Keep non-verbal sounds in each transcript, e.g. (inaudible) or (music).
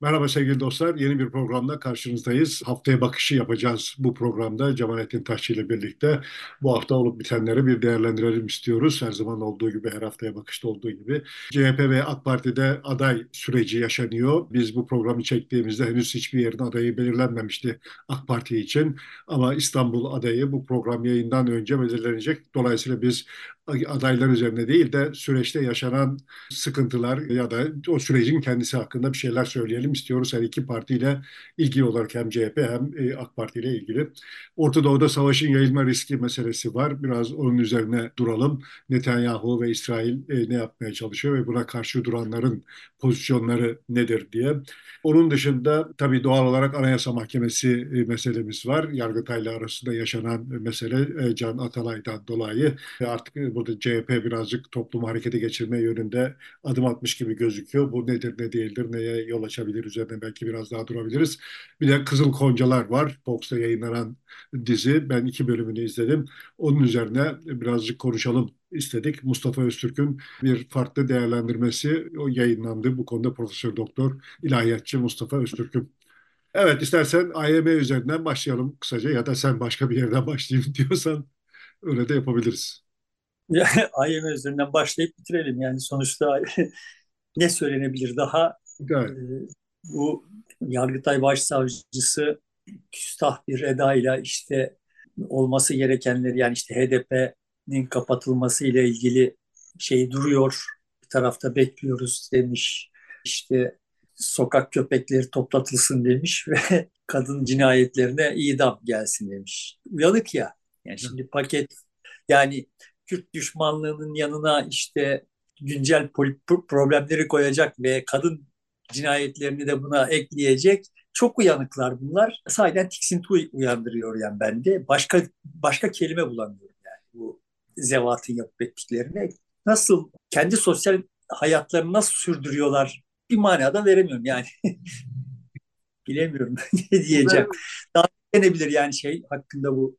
Merhaba sevgili dostlar. Yeni bir programda karşınızdayız. Haftaya bakışı yapacağız bu programda Cemalettin Taşçı ile birlikte. Bu hafta olup bitenleri bir değerlendirelim istiyoruz. Her zaman olduğu gibi, her haftaya bakışta olduğu gibi. CHP ve AK Parti'de aday süreci yaşanıyor. Biz bu programı çektiğimizde henüz hiçbir yerin adayı belirlenmemişti AK Parti için. Ama İstanbul adayı bu program yayından önce belirlenecek. Dolayısıyla biz adaylar üzerine değil de süreçte yaşanan sıkıntılar ya da o sürecin kendisi hakkında bir şeyler söyleyelim istiyoruz. Her iki partiyle ilgili olarak hem CHP hem e, AK Parti ile ilgili. Orta Doğu'da savaşın yayılma riski meselesi var. Biraz onun üzerine duralım. Netanyahu ve İsrail e, ne yapmaya çalışıyor ve buna karşı duranların pozisyonları nedir diye. Onun dışında tabii doğal olarak Anayasa Mahkemesi e, meselemiz var. Yargıtay'la arasında yaşanan mesele Can Atalay'dan dolayı artık burada CHP birazcık toplumu harekete geçirme yönünde adım atmış gibi gözüküyor. Bu nedir ne değildir neye yol açabilir üzerine belki biraz daha durabiliriz. Bir de Kızıl Koncalar var. Fox'ta yayınlanan dizi. Ben iki bölümünü izledim. Onun üzerine birazcık konuşalım istedik. Mustafa Öztürk'ün bir farklı değerlendirmesi o yayınlandı. Bu konuda Profesör Doktor İlahiyatçı Mustafa Öztürk'ün. Evet istersen AYM üzerinden başlayalım kısaca ya da sen başka bir yerden başlayayım (laughs) diyorsan öyle de yapabiliriz. (laughs) IMF üzerinden başlayıp bitirelim. Yani sonuçta (laughs) ne söylenebilir daha? Evet. Ee, bu Yargıtay Başsavcısı küstah bir edayla işte olması gerekenleri yani işte HDP'nin kapatılması ile ilgili şey duruyor. Bir tarafta bekliyoruz demiş. İşte sokak köpekleri toplatılsın demiş (laughs) ve kadın cinayetlerine idam gelsin demiş. Uyanık ya. Yani şimdi paket yani Kürt düşmanlığının yanına işte güncel problemleri koyacak ve kadın cinayetlerini de buna ekleyecek çok uyanıklar bunlar. Sahiden tiksinti uyandırıyor yani bende. Başka başka kelime bulamıyorum yani bu zevatın yapıp ettiklerine. Nasıl kendi sosyal hayatlarını nasıl sürdürüyorlar bir manada veremiyorum yani. (laughs) Bilemiyorum (laughs) ne diyeceğim. Daha denebilir yani şey hakkında bu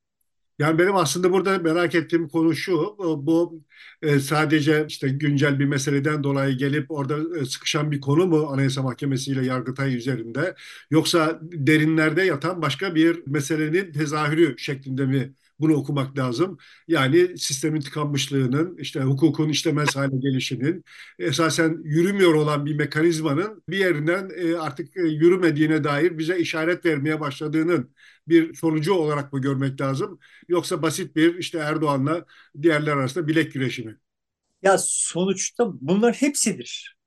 yani benim aslında burada merak ettiğim konu şu, bu e, sadece işte güncel bir meseleden dolayı gelip orada e, sıkışan bir konu mu Anayasa Mahkemesi ile Yargıtay üzerinde? Yoksa derinlerde yatan başka bir meselenin tezahürü şeklinde mi bunu okumak lazım. Yani sistemin tıkanmışlığının, işte hukukun işlemez hale gelişinin, esasen yürümüyor olan bir mekanizmanın bir yerinden e, artık yürümediğine dair bize işaret vermeye başladığının bir sonucu olarak mı görmek lazım? Yoksa basit bir işte Erdoğan'la diğerler arasında bilek güreşi mi? Ya sonuçta bunlar hepsidir.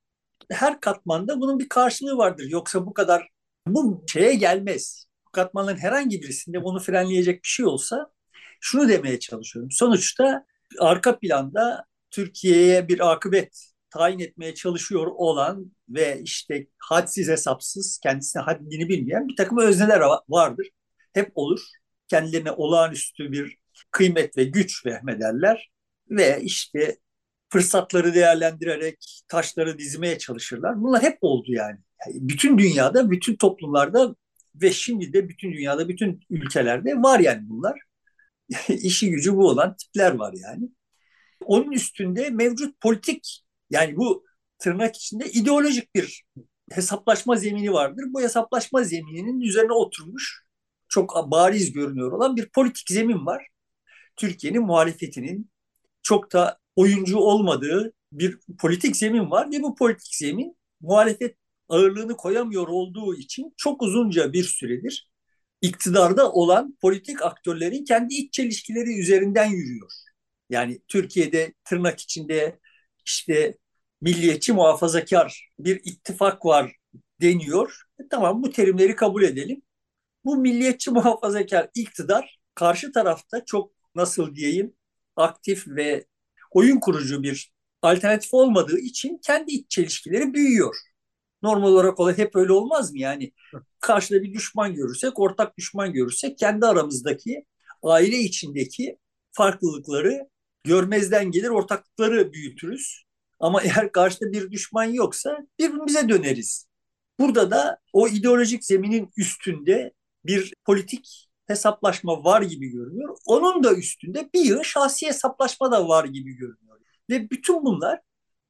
Her katmanda bunun bir karşılığı vardır. Yoksa bu kadar bu şeye gelmez. Bu katmanların herhangi birisinde bunu frenleyecek bir şey olsa şunu demeye çalışıyorum. Sonuçta arka planda Türkiye'ye bir akıbet tayin etmeye çalışıyor olan ve işte hadsiz hesapsız kendisine haddini bilmeyen bir takım özneler vardır hep olur. Kendilerine olağanüstü bir kıymet ve güç vehmederler ve işte fırsatları değerlendirerek taşları dizmeye çalışırlar. Bunlar hep oldu yani. yani bütün dünyada, bütün toplumlarda ve şimdi de bütün dünyada, bütün ülkelerde var yani bunlar. (laughs) İşi gücü bu olan tipler var yani. Onun üstünde mevcut politik yani bu tırnak içinde ideolojik bir hesaplaşma zemini vardır. Bu hesaplaşma zemininin üzerine oturmuş çok bariz görünüyor olan bir politik zemin var. Türkiye'nin muhalefetinin çok da oyuncu olmadığı bir politik zemin var ve bu politik zemin muhalefet ağırlığını koyamıyor olduğu için çok uzunca bir süredir iktidarda olan politik aktörlerin kendi iç çelişkileri üzerinden yürüyor. Yani Türkiye'de tırnak içinde işte milliyetçi muhafazakar bir ittifak var deniyor. E tamam bu terimleri kabul edelim. Bu milliyetçi muhafazakar iktidar karşı tarafta çok nasıl diyeyim aktif ve oyun kurucu bir alternatif olmadığı için kendi iç çelişkileri büyüyor. Normal olarak olay hep öyle olmaz mı? Yani karşıda bir düşman görürsek, ortak düşman görürsek kendi aramızdaki aile içindeki farklılıkları görmezden gelir, ortaklıkları büyütürüz. Ama eğer karşıda bir düşman yoksa birbirimize döneriz. Burada da o ideolojik zeminin üstünde bir politik hesaplaşma var gibi görünüyor. Onun da üstünde bir yığın şahsi hesaplaşma da var gibi görünüyor. Ve bütün bunlar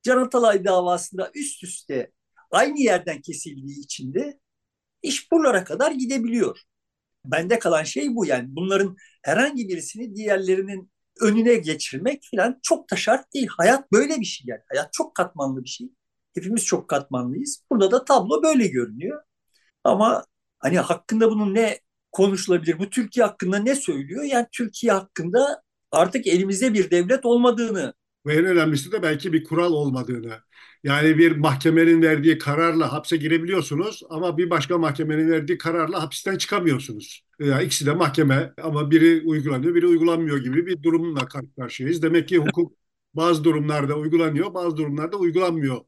Can Atalay davasında üst üste aynı yerden kesildiği için de iş buralara kadar gidebiliyor. Bende kalan şey bu yani bunların herhangi birisini diğerlerinin önüne geçirmek falan çok da şart değil. Hayat böyle bir şey yani. Hayat çok katmanlı bir şey. Hepimiz çok katmanlıyız. Burada da tablo böyle görünüyor. Ama hani hakkında bunun ne konuşulabilir? Bu Türkiye hakkında ne söylüyor? Yani Türkiye hakkında artık elimizde bir devlet olmadığını ve en önemlisi de belki bir kural olmadığını. Yani bir mahkemenin verdiği kararla hapse girebiliyorsunuz ama bir başka mahkemenin verdiği kararla hapisten çıkamıyorsunuz. Yani ikisi de mahkeme ama biri uygulanıyor, biri uygulanmıyor gibi bir durumla karşı karşıyayız. Demek ki hukuk bazı durumlarda uygulanıyor, bazı durumlarda uygulanmıyor.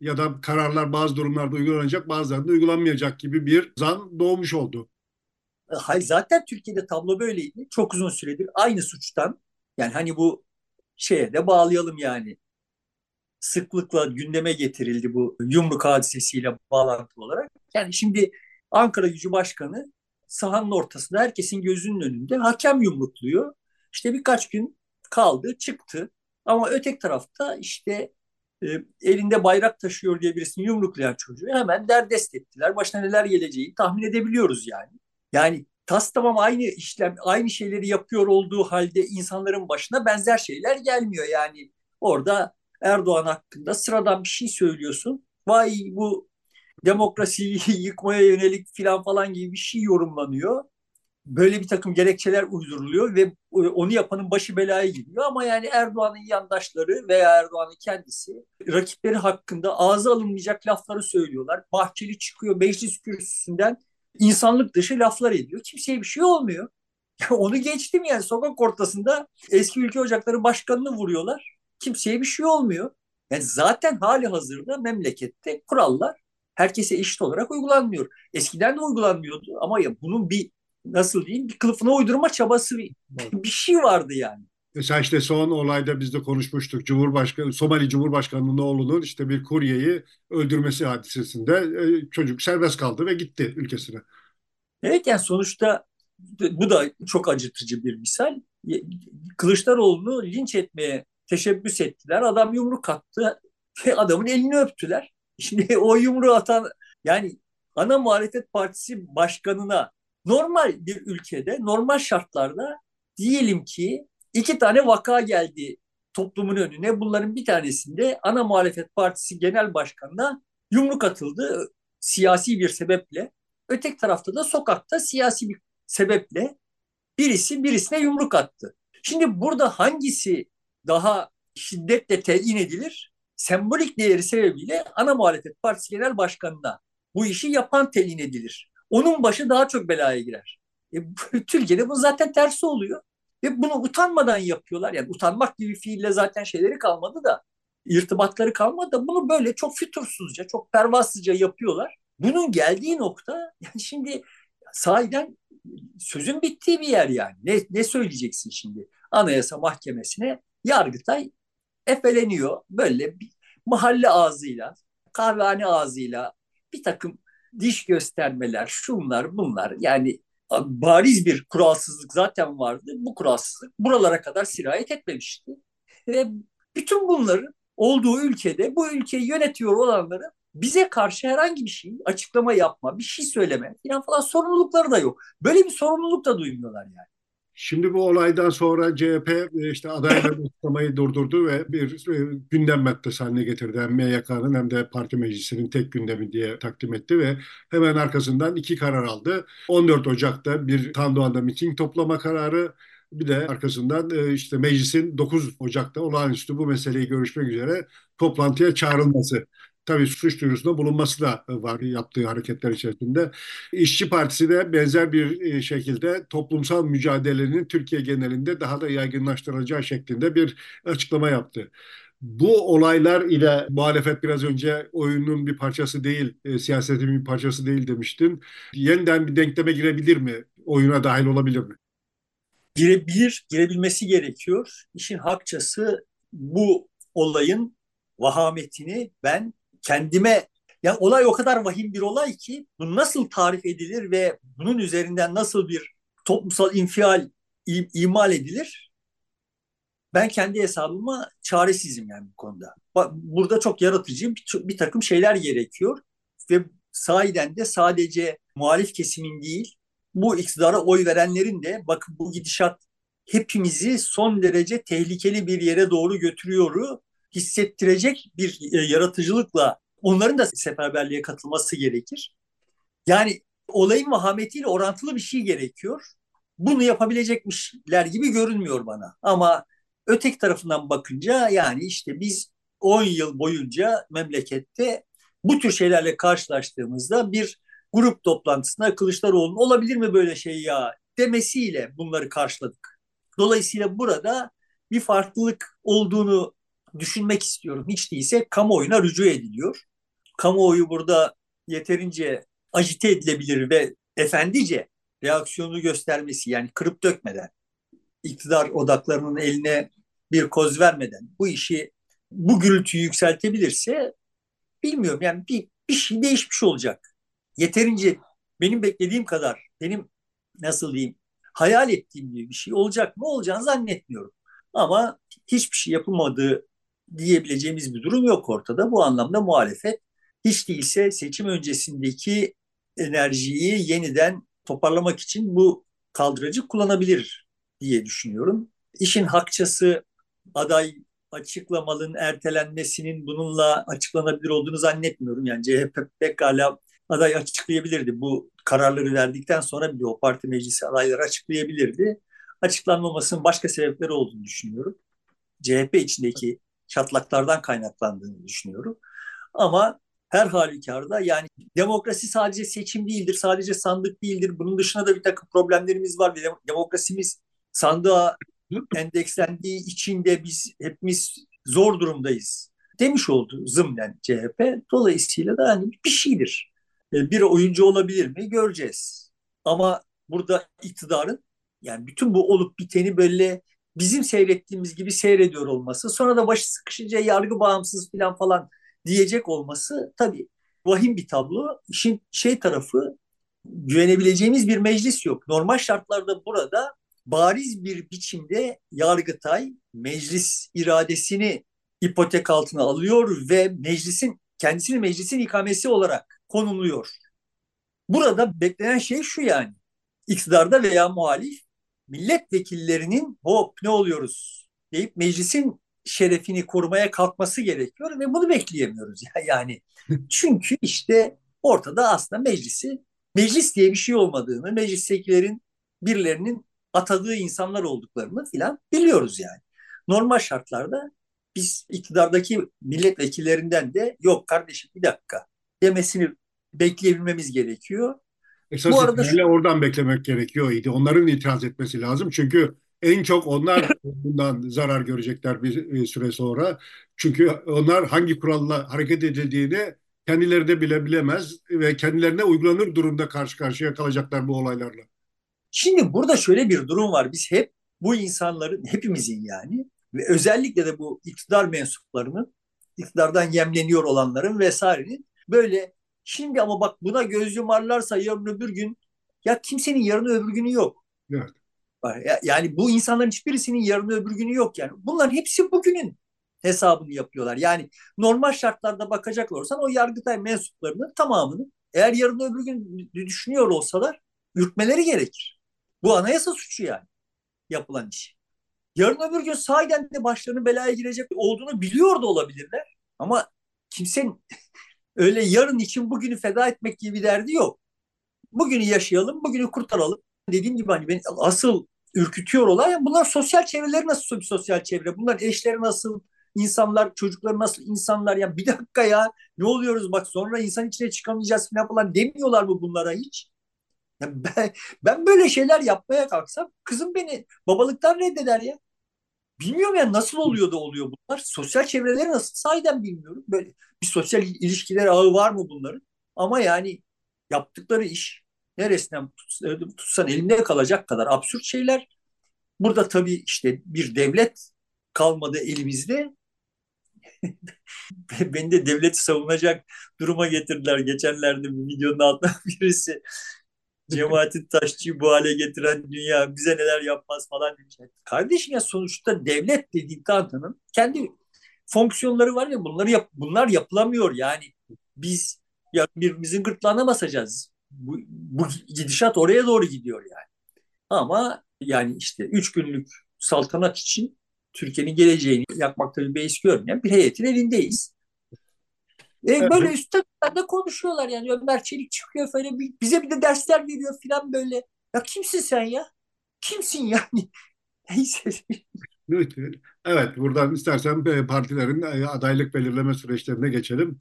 Ya da kararlar bazı durumlarda uygulanacak, bazılarında uygulanmayacak gibi bir zan doğmuş oldu. Hayır, zaten Türkiye'de tablo böyleydi. Çok uzun süredir aynı suçtan yani hani bu şeye de bağlayalım yani. Sıklıkla gündeme getirildi bu yumruk hadisesiyle bağlantılı olarak. Yani şimdi Ankara Gücü Başkanı sahanın ortasında herkesin gözünün önünde hakem yumrukluyor. İşte birkaç gün kaldı, çıktı. Ama ötek tarafta işte e, elinde bayrak taşıyor diye birisini yumruklayan çocuğu hemen derdest ettiler. Başına neler geleceğini tahmin edebiliyoruz yani. Yani tas tamam aynı işlem, aynı şeyleri yapıyor olduğu halde insanların başına benzer şeyler gelmiyor. Yani orada Erdoğan hakkında sıradan bir şey söylüyorsun. Vay bu demokrasiyi (laughs) yıkmaya yönelik filan falan gibi bir şey yorumlanıyor. Böyle bir takım gerekçeler uyduruluyor ve onu yapanın başı belaya giriyor. Ama yani Erdoğan'ın yandaşları veya Erdoğan'ın kendisi rakipleri hakkında ağza alınmayacak lafları söylüyorlar. Bahçeli çıkıyor meclis kürsüsünden insanlık dışı laflar ediyor. Kimseye bir şey olmuyor. (laughs) Onu geçtim yani sokak ortasında eski ülke ocakları başkanını vuruyorlar. Kimseye bir şey olmuyor. Yani zaten hali hazırda memlekette kurallar herkese eşit olarak uygulanmıyor. Eskiden de uygulanmıyordu ama ya bunun bir nasıl diyeyim bir kılıfına uydurma çabası bir, bir şey vardı yani. Mesela işte son olayda biz de konuşmuştuk. Cumhurbaşkanı, Somali Cumhurbaşkanı'nın oğlunun işte bir kuryeyi öldürmesi hadisesinde e, çocuk serbest kaldı ve gitti ülkesine. Evet yani sonuçta bu da çok acıtıcı bir misal. Kılıçdaroğlu'nu linç etmeye teşebbüs ettiler. Adam yumruk attı adamın elini öptüler. (laughs) Şimdi o yumruğu atan yani ana muhalefet partisi başkanına normal bir ülkede normal şartlarda diyelim ki iki tane vaka geldi toplumun önüne. Bunların bir tanesinde ana muhalefet partisi genel başkanına yumruk atıldı siyasi bir sebeple. Öteki tarafta da sokakta siyasi bir sebeple birisi birisine yumruk attı. Şimdi burada hangisi daha şiddetle telin edilir? Sembolik değeri sebebiyle ana muhalefet partisi genel başkanına bu işi yapan telin edilir. Onun başı daha çok belaya girer. E, Türkiye'de bu zaten tersi oluyor. Ve bunu utanmadan yapıyorlar. Yani utanmak gibi fiille zaten şeyleri kalmadı da irtibatları kalmadı da bunu böyle çok fütursuzca, çok pervasızca yapıyorlar. Bunun geldiği nokta yani şimdi sahiden sözün bittiği bir yer yani. Ne, ne söyleyeceksin şimdi? Anayasa Mahkemesi'ne Yargıtay efeleniyor. Böyle bir mahalle ağzıyla, kahvehane ağzıyla bir takım diş göstermeler, şunlar bunlar. Yani bariz bir kuralsızlık zaten vardı. Bu kuralsızlık buralara kadar sirayet etmemişti. Ve bütün bunların olduğu ülkede bu ülkeyi yönetiyor olanların bize karşı herhangi bir şey açıklama yapma, bir şey söyleme falan falan sorumlulukları da yok. Böyle bir sorumluluk da duymuyorlar yani. Şimdi bu olaydan sonra CHP e, işte adayları açıklamayı durdurdu ve bir e, gündem maddesi haline getirdi. Hem MYK'nın hem de parti meclisinin tek gündemi diye takdim etti ve hemen arkasından iki karar aldı. 14 Ocak'ta bir Tandoğan'da miting toplama kararı, bir de arkasından e, işte meclisin 9 Ocak'ta olağanüstü bu meseleyi görüşmek üzere toplantıya çağrılması tabii suç duyurusunda bulunması da var yaptığı hareketler içerisinde. İşçi Partisi de benzer bir e, şekilde toplumsal mücadelenin Türkiye genelinde daha da yaygınlaştırılacağı şeklinde bir açıklama yaptı. Bu olaylar ile muhalefet biraz önce oyunun bir parçası değil, e, siyasetin bir parçası değil demiştin. Yeniden bir denkleme girebilir mi? Oyuna dahil olabilir mi? Girebilir, girebilmesi gerekiyor. İşin hakçası bu olayın vahametini ben kendime ya olay o kadar vahim bir olay ki bu nasıl tarif edilir ve bunun üzerinden nasıl bir toplumsal infial imal edilir? Ben kendi hesabıma çaresizim yani bu konuda. Burada çok yaratıcı bir, bir takım şeyler gerekiyor. ve sahiden de sadece muhalif kesimin değil, bu iktidara oy verenlerin de bakın bu gidişat hepimizi son derece tehlikeli bir yere doğru götürüyoru hissettirecek bir e, yaratıcılıkla onların da seferberliğe katılması gerekir. Yani olayın vahametiyle orantılı bir şey gerekiyor. Bunu yapabilecekmişler gibi görünmüyor bana. Ama öteki tarafından bakınca yani işte biz 10 yıl boyunca memlekette bu tür şeylerle karşılaştığımızda bir grup toplantısında Kılıçdaroğlu'nun olabilir mi böyle şey ya demesiyle bunları karşıladık. Dolayısıyla burada bir farklılık olduğunu düşünmek istiyorum. Hiç değilse kamuoyuna rücu ediliyor. Kamuoyu burada yeterince ajite edilebilir ve efendice reaksiyonu göstermesi yani kırıp dökmeden, iktidar odaklarının eline bir koz vermeden bu işi bu gürültüyü yükseltebilirse bilmiyorum yani bir, bir şey değişmiş olacak. Yeterince benim beklediğim kadar benim nasıl diyeyim hayal ettiğim gibi bir şey olacak mı olacağını zannetmiyorum. Ama hiçbir şey yapılmadığı diyebileceğimiz bir durum yok ortada. Bu anlamda muhalefet hiç değilse seçim öncesindeki enerjiyi yeniden toparlamak için bu kaldırıcı kullanabilir diye düşünüyorum. İşin hakçası aday açıklamanın ertelenmesinin bununla açıklanabilir olduğunu zannetmiyorum. Yani CHP pekala aday açıklayabilirdi. Bu kararları verdikten sonra bile o parti meclisi adayları açıklayabilirdi. Açıklanmamasının başka sebepleri olduğunu düşünüyorum. CHP içindeki çatlaklardan kaynaklandığını düşünüyorum. Ama her halükarda yani demokrasi sadece seçim değildir, sadece sandık değildir. Bunun dışında da bir takım problemlerimiz var ve demokrasimiz sandığa endekslendiği için de biz hepimiz zor durumdayız demiş oldu zımnen CHP. Dolayısıyla da hani bir şeydir. E, bir oyuncu olabilir mi göreceğiz. Ama burada iktidarın yani bütün bu olup biteni böyle bizim seyrettiğimiz gibi seyrediyor olması, sonra da başı sıkışınca yargı bağımsız falan falan diyecek olması tabii vahim bir tablo. İşin şey tarafı güvenebileceğimiz bir meclis yok. Normal şartlarda burada bariz bir biçimde Yargıtay meclis iradesini ipotek altına alıyor ve meclisin kendisini meclisin ikamesi olarak konumluyor. Burada beklenen şey şu yani iktidarda veya muhalif milletvekillerinin hop ne oluyoruz deyip meclisin şerefini korumaya kalkması gerekiyor ve bunu bekleyemiyoruz (laughs) yani. Çünkü işte ortada aslında meclisi meclis diye bir şey olmadığını, meclistekilerin birilerinin atadığı insanlar olduklarını filan biliyoruz yani. Normal şartlarda biz iktidardaki milletvekillerinden de yok kardeşim bir dakika demesini bekleyebilmemiz gerekiyor. Esas Bu arada oradan beklemek gerekiyor idi. Onların itiraz etmesi lazım. Çünkü en çok onlar (laughs) bundan zarar görecekler bir süre sonra. Çünkü onlar hangi kuralla hareket edildiğini kendileri de bile bilemez ve kendilerine uygulanır durumda karşı karşıya kalacaklar bu olaylarla. Şimdi burada şöyle bir durum var. Biz hep bu insanların, hepimizin yani ve özellikle de bu iktidar mensuplarının, iktidardan yemleniyor olanların vesairenin böyle şimdi ama bak buna göz yumarlarsa yarın öbür gün ya kimsenin yarın öbür günü yok. Evet. Yani bu insanların hiçbirisinin yarın öbür günü yok yani. Bunların hepsi bugünün hesabını yapıyorlar. Yani normal şartlarda bakacak olursan o Yargıtay mensuplarının tamamını eğer yarın öbür gün düşünüyor olsalar yürütmeleri gerekir. Bu anayasa suçu yani yapılan iş. Yarın öbür gün sahiden de başlarının belaya girecek olduğunu biliyor da olabilirler. Ama kimsenin (laughs) öyle yarın için bugünü feda etmek gibi bir derdi yok. Bugünü yaşayalım, bugünü kurtaralım. Dediğim gibi hani beni asıl ürkütüyor olay. Bunlar sosyal çevreleri nasıl bir sosyal çevre? Bunlar eşleri nasıl? insanlar, çocukları nasıl insanlar? Ya bir dakika ya ne oluyoruz bak sonra insan içine çıkamayacağız falan falan demiyorlar mı bunlara hiç? Ya ben, ben böyle şeyler yapmaya kalksam kızım beni babalıktan reddeder ya. Bilmiyorum ya nasıl oluyor da oluyor bunlar. Sosyal çevreleri nasıl sahiden bilmiyorum. Böyle bir sosyal ilişkiler ağı var mı bunların? Ama yani yaptıkları iş neresinden tutsan elinde kalacak kadar absürt şeyler. Burada tabii işte bir devlet kalmadı elimizde. (laughs) Beni de devleti savunacak duruma getirdiler. Geçenlerde bir videonun altında (laughs) birisi cemaatin taşçıyı bu hale getiren dünya bize neler yapmaz falan demiş. Kardeşim ya sonuçta devlet dediğin tanrının kendi fonksiyonları var ya bunları yap, bunlar yapılamıyor yani biz Ya birbirimizin gırtlağına basacağız. Bu, bu gidişat oraya doğru gidiyor yani. Ama yani işte üç günlük saltanat için Türkiye'nin geleceğini yakmakta bir beis görmeyen bir heyetin elindeyiz. E böyle üstten de konuşuyorlar yani Ömer Çelik çıkıyor böyle bize bir de dersler veriyor falan böyle. Ya kimsin sen ya? Kimsin yani? (laughs) Neyse. Evet, buradan istersen partilerin e, adaylık belirleme süreçlerine geçelim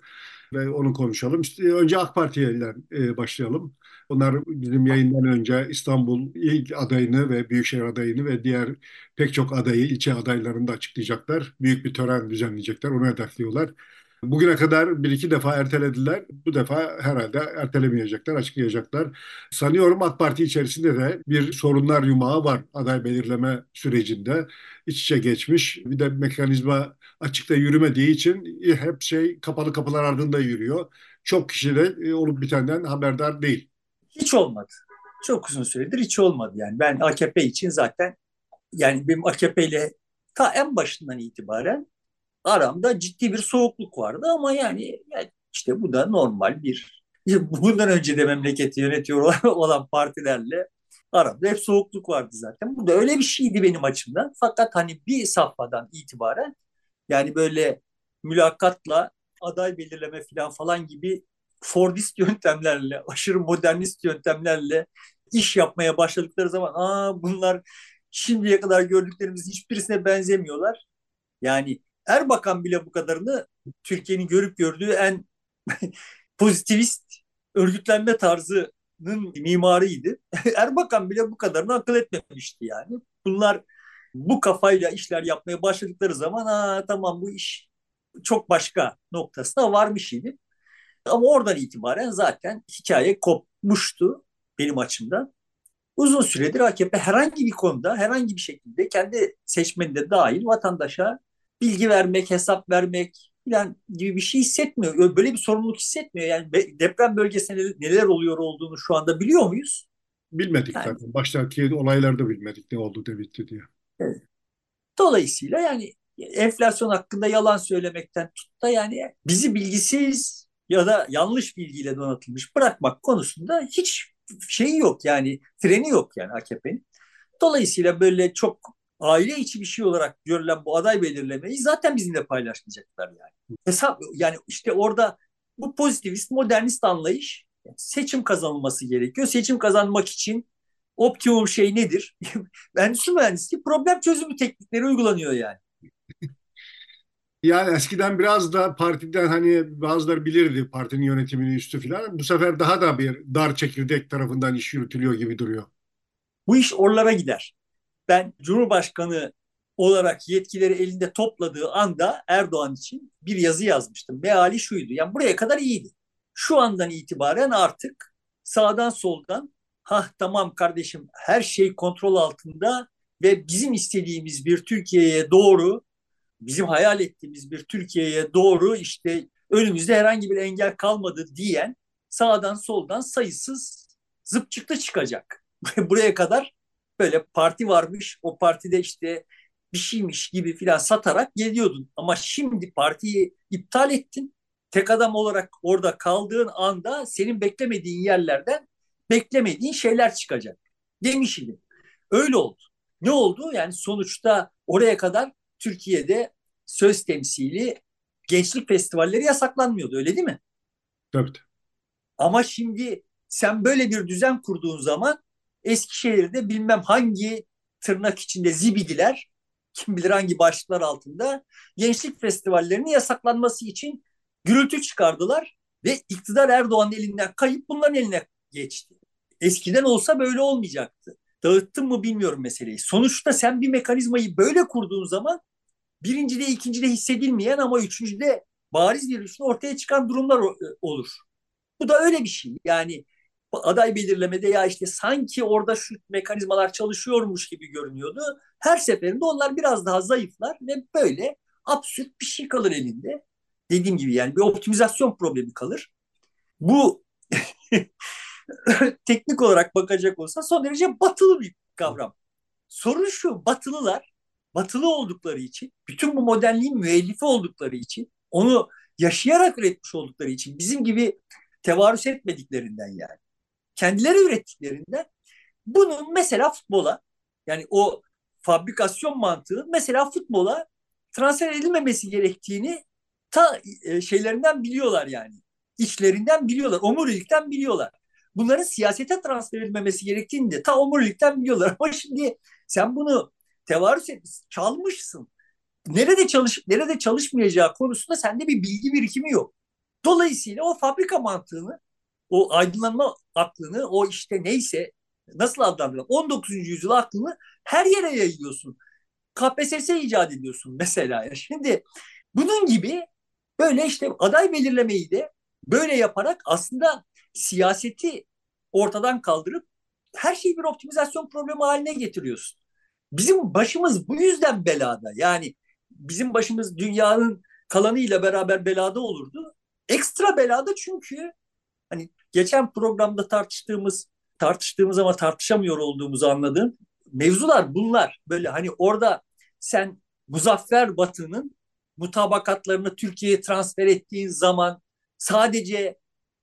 ve onu konuşalım. İşte önce AK Parti'ye e, başlayalım. Onlar bizim yayından önce İstanbul ilk adayını ve Büyükşehir adayını ve diğer pek çok adayı, ilçe adaylarını da açıklayacaklar. Büyük bir tören düzenleyecekler, onu hedefliyorlar. Bugüne kadar bir iki defa ertelediler. Bu defa herhalde ertelemeyecekler, açıklayacaklar. Sanıyorum AK Parti içerisinde de bir sorunlar yumağı var aday belirleme sürecinde. İç içe geçmiş. Bir de mekanizma açıkta yürümediği için hep şey kapalı kapılar ardında yürüyor. Çok kişi de e, olup bitenden haberdar değil. Hiç olmadı. Çok uzun süredir hiç olmadı yani. Ben AKP için zaten yani benim AKP ile ta en başından itibaren aramda ciddi bir soğukluk vardı ama yani, yani işte bu da normal bir (laughs) bundan önce de memleketi yönetiyor (laughs) olan partilerle aramda hep soğukluk vardı zaten. Bu da öyle bir şeydi benim açımdan. Fakat hani bir safhadan itibaren yani böyle mülakatla aday belirleme falan falan gibi Fordist yöntemlerle, (laughs) aşırı modernist yöntemlerle iş yapmaya başladıkları zaman aa bunlar şimdiye kadar gördüklerimiz hiçbirisine benzemiyorlar. Yani Erbakan bile bu kadarını Türkiye'nin görüp gördüğü en (laughs) pozitivist örgütlenme tarzının mimarıydı. (laughs) Erbakan bile bu kadarını akıl etmemişti yani. Bunlar bu kafayla işler yapmaya başladıkları zaman Aa, tamam bu iş çok başka noktasına varmış idi. Ama oradan itibaren zaten hikaye kopmuştu benim açımdan. Uzun süredir AKP herhangi bir konuda herhangi bir şekilde kendi seçmeninde dahil vatandaşa bilgi vermek, hesap vermek falan gibi bir şey hissetmiyor. Böyle bir sorumluluk hissetmiyor. Yani deprem bölgesinde neler oluyor olduğunu şu anda biliyor muyuz? Bilmedik yani, zaten. Baştaki olaylarda bilmedik ne oldu da bitti diye. Evet. Dolayısıyla yani enflasyon hakkında yalan söylemekten tut da yani bizi bilgisiz ya da yanlış bilgiyle donatılmış bırakmak konusunda hiç şeyi yok yani freni yok yani AKP'nin. Dolayısıyla böyle çok aile içi bir şey olarak görülen bu aday belirlemeyi zaten bizimle paylaşmayacaklar yani. Hesap yani işte orada bu pozitivist, modernist anlayış seçim kazanılması gerekiyor. Seçim kazanmak için optimum şey nedir? (laughs) Endüstri mühendisliği problem çözümü teknikleri uygulanıyor yani. Yani eskiden biraz da partiden hani bazıları bilirdi partinin yönetimini üstü filan. Bu sefer daha da bir dar çekirdek tarafından iş yürütülüyor gibi duruyor. Bu iş oralara gider ben Cumhurbaşkanı olarak yetkileri elinde topladığı anda Erdoğan için bir yazı yazmıştım. Meali şuydu. Yani buraya kadar iyiydi. Şu andan itibaren artık sağdan soldan ha tamam kardeşim her şey kontrol altında ve bizim istediğimiz bir Türkiye'ye doğru bizim hayal ettiğimiz bir Türkiye'ye doğru işte önümüzde herhangi bir engel kalmadı diyen sağdan soldan sayısız zıp çıkacak. (laughs) Buraya kadar böyle parti varmış o partide işte bir şeymiş gibi filan satarak geliyordun. Ama şimdi partiyi iptal ettin. Tek adam olarak orada kaldığın anda senin beklemediğin yerlerden beklemediğin şeyler çıkacak. Demiş idim. Öyle oldu. Ne oldu? Yani sonuçta oraya kadar Türkiye'de söz temsili gençlik festivalleri yasaklanmıyordu öyle değil mi? Tabii. Ama şimdi sen böyle bir düzen kurduğun zaman Eskişehir'de bilmem hangi tırnak içinde zibidiler, kim bilir hangi başlıklar altında gençlik festivallerinin yasaklanması için gürültü çıkardılar ve iktidar Erdoğan'ın elinden kayıp bunların eline geçti. Eskiden olsa böyle olmayacaktı. Dağıttım mı bilmiyorum meseleyi. Sonuçta sen bir mekanizmayı böyle kurduğun zaman birincide, ikincide hissedilmeyen ama üçüncüde bariz bir biçimde ortaya çıkan durumlar olur. Bu da öyle bir şey. Yani aday belirlemede ya işte sanki orada şu mekanizmalar çalışıyormuş gibi görünüyordu. Her seferinde onlar biraz daha zayıflar ve böyle absürt bir şey kalır elinde. Dediğim gibi yani bir optimizasyon problemi kalır. Bu (laughs) teknik olarak bakacak olsa son derece batılı bir kavram. Sorun şu, batılılar batılı oldukları için, bütün bu modernliğin müellifi oldukları için, onu yaşayarak üretmiş oldukları için bizim gibi tevarüs etmediklerinden yani. Kendileri ürettiklerinden. Bunun mesela futbola yani o fabrikasyon mantığı mesela futbola transfer edilmemesi gerektiğini ta e, şeylerinden biliyorlar yani. İçlerinden biliyorlar. Omurilikten biliyorlar. Bunların siyasete transfer edilmemesi gerektiğini de ta omurilikten biliyorlar. Ama şimdi sen bunu tevarüs et, çalmışsın. Nerede çalışıp nerede çalışmayacağı konusunda sende bir bilgi birikimi yok. Dolayısıyla o fabrika mantığını, o aydınlanma aklını, o işte neyse nasıl adlandıralım 19. yüzyıl aklını her yere yayıyorsun. KPSS icat ediyorsun mesela. Şimdi bunun gibi böyle işte aday belirlemeyi de böyle yaparak aslında siyaseti ortadan kaldırıp her şeyi bir optimizasyon problemi haline getiriyorsun. Bizim başımız bu yüzden belada. Yani bizim başımız dünyanın kalanıyla beraber belada olurdu. Ekstra belada çünkü hani geçen programda tartıştığımız tartıştığımız ama tartışamıyor olduğumuzu anladığım mevzular bunlar. Böyle hani orada sen Muzaffer Batı'nın mutabakatlarını Türkiye'ye transfer ettiğin zaman sadece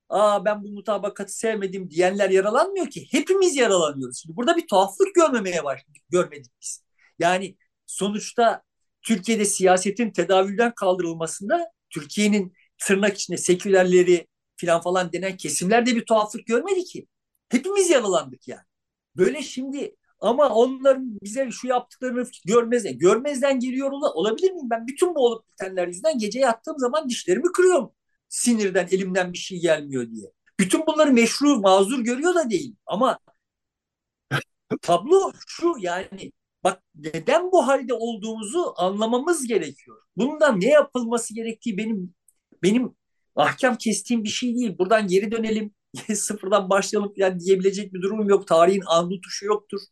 aa ben bu mutabakatı sevmedim diyenler yaralanmıyor ki. Hepimiz yaralanıyoruz. Şimdi burada bir tuhaflık görmemeye başladık, görmedik biz. Yani sonuçta Türkiye'de siyasetin tedavülden kaldırılmasında Türkiye'nin tırnak içinde sekülerleri filan falan denen kesimlerde bir tuhaflık görmedi ki. Hepimiz yaralandık yani. Böyle şimdi ama onların bize şu yaptıklarını görmez, görmezden geliyor olabilir miyim? Ben bütün bu olup bitenler yüzünden gece yattığım zaman dişlerimi kırıyorum. Sinirden elimden bir şey gelmiyor diye. Bütün bunları meşru, mazur görüyor da değil. Ama (laughs) tablo şu yani bak neden bu halde olduğumuzu anlamamız gerekiyor. Bundan ne yapılması gerektiği benim benim ahkam kestiğim bir şey değil. Buradan geri dönelim, (laughs) sıfırdan başlayalım falan diyebilecek bir durumum yok. Tarihin andu tuşu yoktur. (laughs)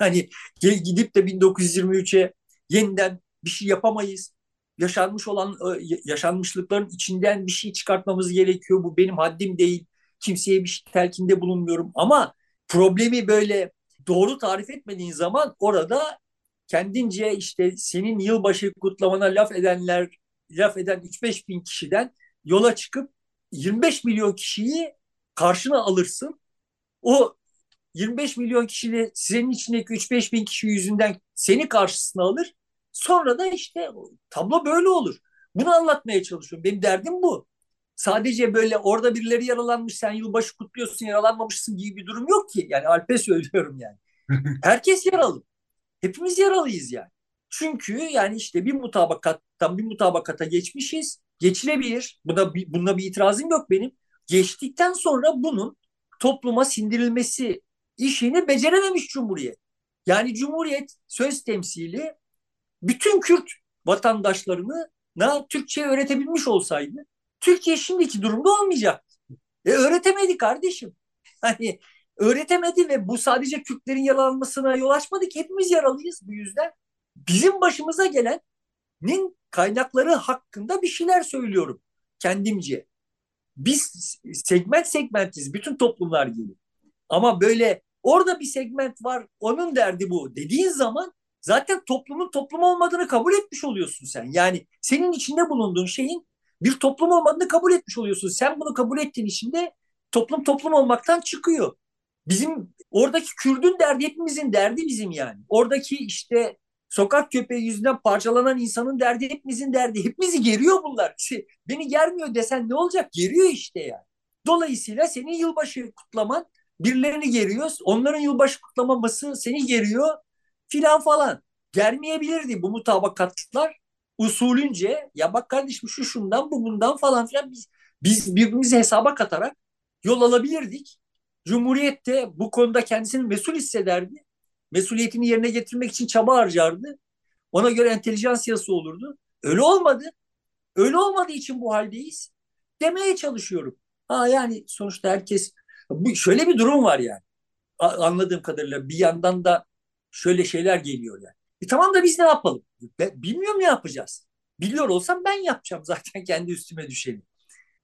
Yani gidip de 1923'e yeniden bir şey yapamayız. Yaşanmış olan e, yaşanmışlıkların içinden bir şey çıkartmamız gerekiyor. Bu benim haddim değil. Kimseye bir şey telkinde bulunmuyorum. Ama problemi böyle doğru tarif etmediğin zaman orada kendince işte senin yılbaşı kutlamana laf edenler, laf eden 3-5 bin kişiden yola çıkıp 25 milyon kişiyi karşına alırsın. O 25 milyon kişiyle senin içindeki 3-5 bin kişi yüzünden seni karşısına alır. Sonra da işte tablo böyle olur. Bunu anlatmaya çalışıyorum. Benim derdim bu. Sadece böyle orada birileri yaralanmış sen yılbaşı kutluyorsun yaralanmamışsın gibi bir durum yok ki. Yani Alp'e (laughs) söylüyorum yani. Herkes yaralı. Hepimiz yaralıyız yani. Çünkü yani işte bir mutabakattan bir mutabakata geçmişiz. Geçilebilir. Buna, buna bir itirazım yok benim. Geçtikten sonra bunun topluma sindirilmesi işini becerememiş Cumhuriyet. Yani Cumhuriyet söz temsili bütün Kürt vatandaşlarını na Türkçe öğretebilmiş olsaydı Türkiye şimdiki durumda olmayacaktı. E öğretemedi kardeşim. (laughs) Hani öğretemedi ve bu sadece Kürtlerin yaralanmasına yol açmadı ki hepimiz yaralıyız bu yüzden. Bizim başımıza gelenin kaynakları hakkında bir şeyler söylüyorum kendimce. Biz segment segmentiz bütün toplumlar gibi. Ama böyle orada bir segment var onun derdi bu dediğin zaman zaten toplumun toplum olmadığını kabul etmiş oluyorsun sen. Yani senin içinde bulunduğun şeyin bir toplum olmadığını kabul etmiş oluyorsun. Sen bunu kabul ettiğin için de toplum toplum olmaktan çıkıyor. Bizim oradaki Kürdün derdi hepimizin derdi bizim yani. Oradaki işte sokak köpeği yüzünden parçalanan insanın derdi hepimizin derdi. Hepimizi geriyor bunlar. Beni germiyor desen ne olacak? Geriyor işte yani. Dolayısıyla senin yılbaşı kutlaman birilerini geriyor. Onların yılbaşı kutlamaması seni geriyor filan falan. Germeyebilirdi bu mutabakatlar usulünce ya bak kardeşim şu şundan bu bundan falan filan biz, biz birbirimizi hesaba katarak yol alabilirdik. Cumhuriyet de bu konuda kendisini mesul hissederdi. Mesuliyetini yerine getirmek için çaba harcardı. Ona göre entelijansiyası olurdu. Öyle olmadı. Öyle olmadığı için bu haldeyiz. Demeye çalışıyorum. Ha yani sonuçta herkes bu şöyle bir durum var yani. Anladığım kadarıyla bir yandan da şöyle şeyler geliyor yani. E tamam da biz ne yapalım? Ben bilmiyorum ne yapacağız. Biliyor olsam ben yapacağım (laughs) zaten kendi üstüme düşeni.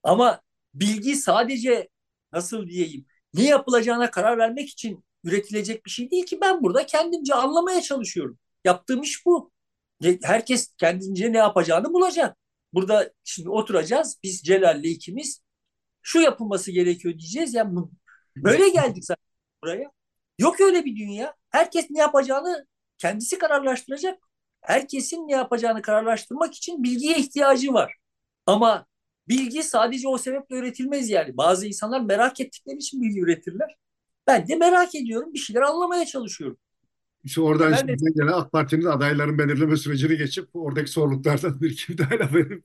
Ama bilgi sadece nasıl diyeyim ne yapılacağına karar vermek için üretilecek bir şey değil ki ben burada kendimce anlamaya çalışıyorum. Yaptığım iş bu. Herkes kendince ne yapacağını bulacak. Burada şimdi oturacağız biz Celal'le ikimiz şu yapılması gerekiyor diyeceğiz. Yani böyle geldik zaten buraya. Yok öyle bir dünya. Herkes ne yapacağını kendisi kararlaştıracak. Herkesin ne yapacağını kararlaştırmak için bilgiye ihtiyacı var. Ama bilgi sadece o sebeple üretilmez yani. Bazı insanlar merak ettikleri için bilgi üretirler. Ben de merak ediyorum. Bir şeyler anlamaya çalışıyorum. İşte oradan ben de, gelen AK Parti'nin adayların belirleme sürecini geçip oradaki sorumluluklardan bir iki daha (laughs) laf edip.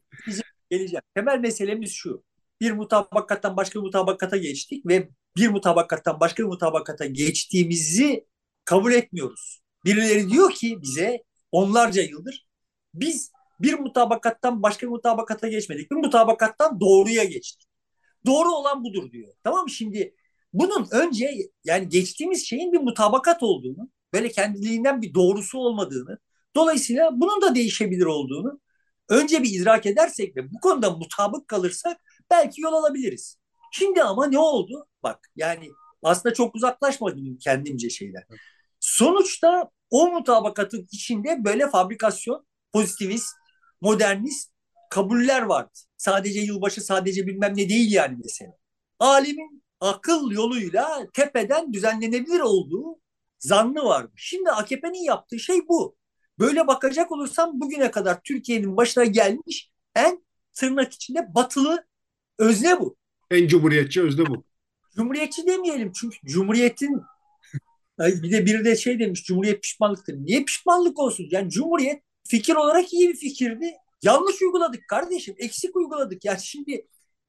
Geleceğim. Temel meselemiz şu. Bir mutabakattan başka bir mutabakata geçtik ve bir mutabakattan başka bir mutabakata geçtiğimizi kabul etmiyoruz. Birileri diyor ki bize onlarca yıldır biz bir mutabakattan başka bir mutabakata geçmedik. Bir mutabakattan doğruya geçtik. Doğru olan budur diyor. Tamam mı? Şimdi bunun önce yani geçtiğimiz şeyin bir mutabakat olduğunu, böyle kendiliğinden bir doğrusu olmadığını, dolayısıyla bunun da değişebilir olduğunu önce bir idrak edersek ve bu konuda mutabık kalırsak belki yol alabiliriz. Şimdi ama ne oldu? Bak yani aslında çok uzaklaşmadım kendimce şeyler. Sonuçta o mutabakatın içinde böyle fabrikasyon, pozitivist, modernist kabuller vardı. Sadece yılbaşı, sadece bilmem ne değil yani mesela. Alimin akıl yoluyla tepeden düzenlenebilir olduğu zannı vardı. Şimdi AKP'nin yaptığı şey bu. Böyle bakacak olursam bugüne kadar Türkiye'nin başına gelmiş en tırnak içinde batılı özne bu. En cumhuriyetçi özne bu. Cumhuriyetçi demeyelim çünkü Cumhuriyet'in (laughs) bir de biri de şey demiş Cumhuriyet pişmanlıktır. Niye pişmanlık olsun? Yani Cumhuriyet fikir olarak iyi bir fikirdi. Yanlış uyguladık kardeşim. Eksik uyguladık. Yani şimdi